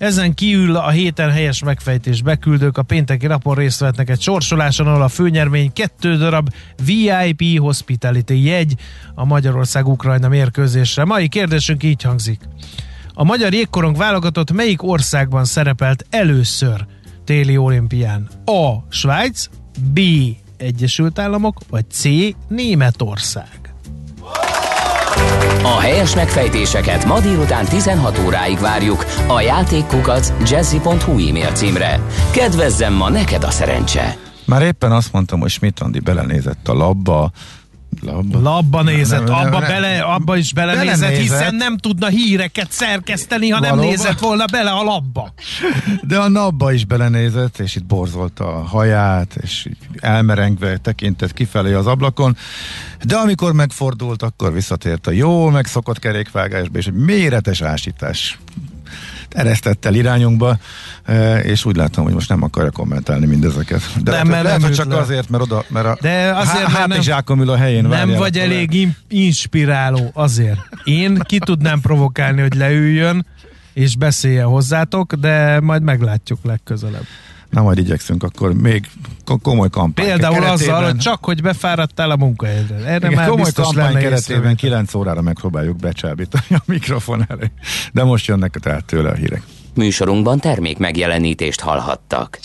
Ezen kívül a héten helyes megfejtés beküldők a pénteki napon részt vettnek egy sorsoláson, ahol a főnyermény kettő darab VIP Hospitality jegy a Magyarország-Ukrajna mérkőzésre. Mai kérdésünk így hangzik. A magyar jégkorong válogatott melyik országban szerepelt először téli olimpián? A. Svájc, B. Egyesült Államok, vagy C. Németország? A helyes megfejtéseket ma délután 16 óráig várjuk a játékkukac jazzy.hu e-mail címre. Kedvezzem ma neked a szerencse! Már éppen azt mondtam, hogy Schmidt-Andi belenézett a labba, Labba, labba nézett, nem, nem, abba, nem, bele, abba is belenézett, belenézett. hiszen nem tudna híreket szerkeszteni, ha nem Valóban? nézett volna bele a labba. De a napba is belenézett, és itt borzolta a haját, és elmerengve tekintett kifelé az ablakon. De amikor megfordult, akkor visszatért a jó megszokott kerékvágásba, és egy méretes ásítás eresztett el irányunkba, eh, és úgy látom, hogy most nem akarja kommentálni mindezeket. De Nem, lehet, mert lehet, csak le. azért, mert oda, mert a De azért, nem- hátizsákom ül a helyén. Nem vagy elég in- inspiráló azért. Én ki tudnám provokálni, hogy leüljön, és beszéljen hozzátok, de majd meglátjuk legközelebb. Na majd igyekszünk akkor még ko- komoly kampány Például keretében- azzal, hogy csak hogy befáradtál a munkahelyedre. Erre Igen, már komoly biztos kampány lenne keretében észrevétel. 9 órára megpróbáljuk becsábítani a mikrofon elé. De most jönnek tehát tőle a hírek. Műsorunkban termék megjelenítést hallhattak.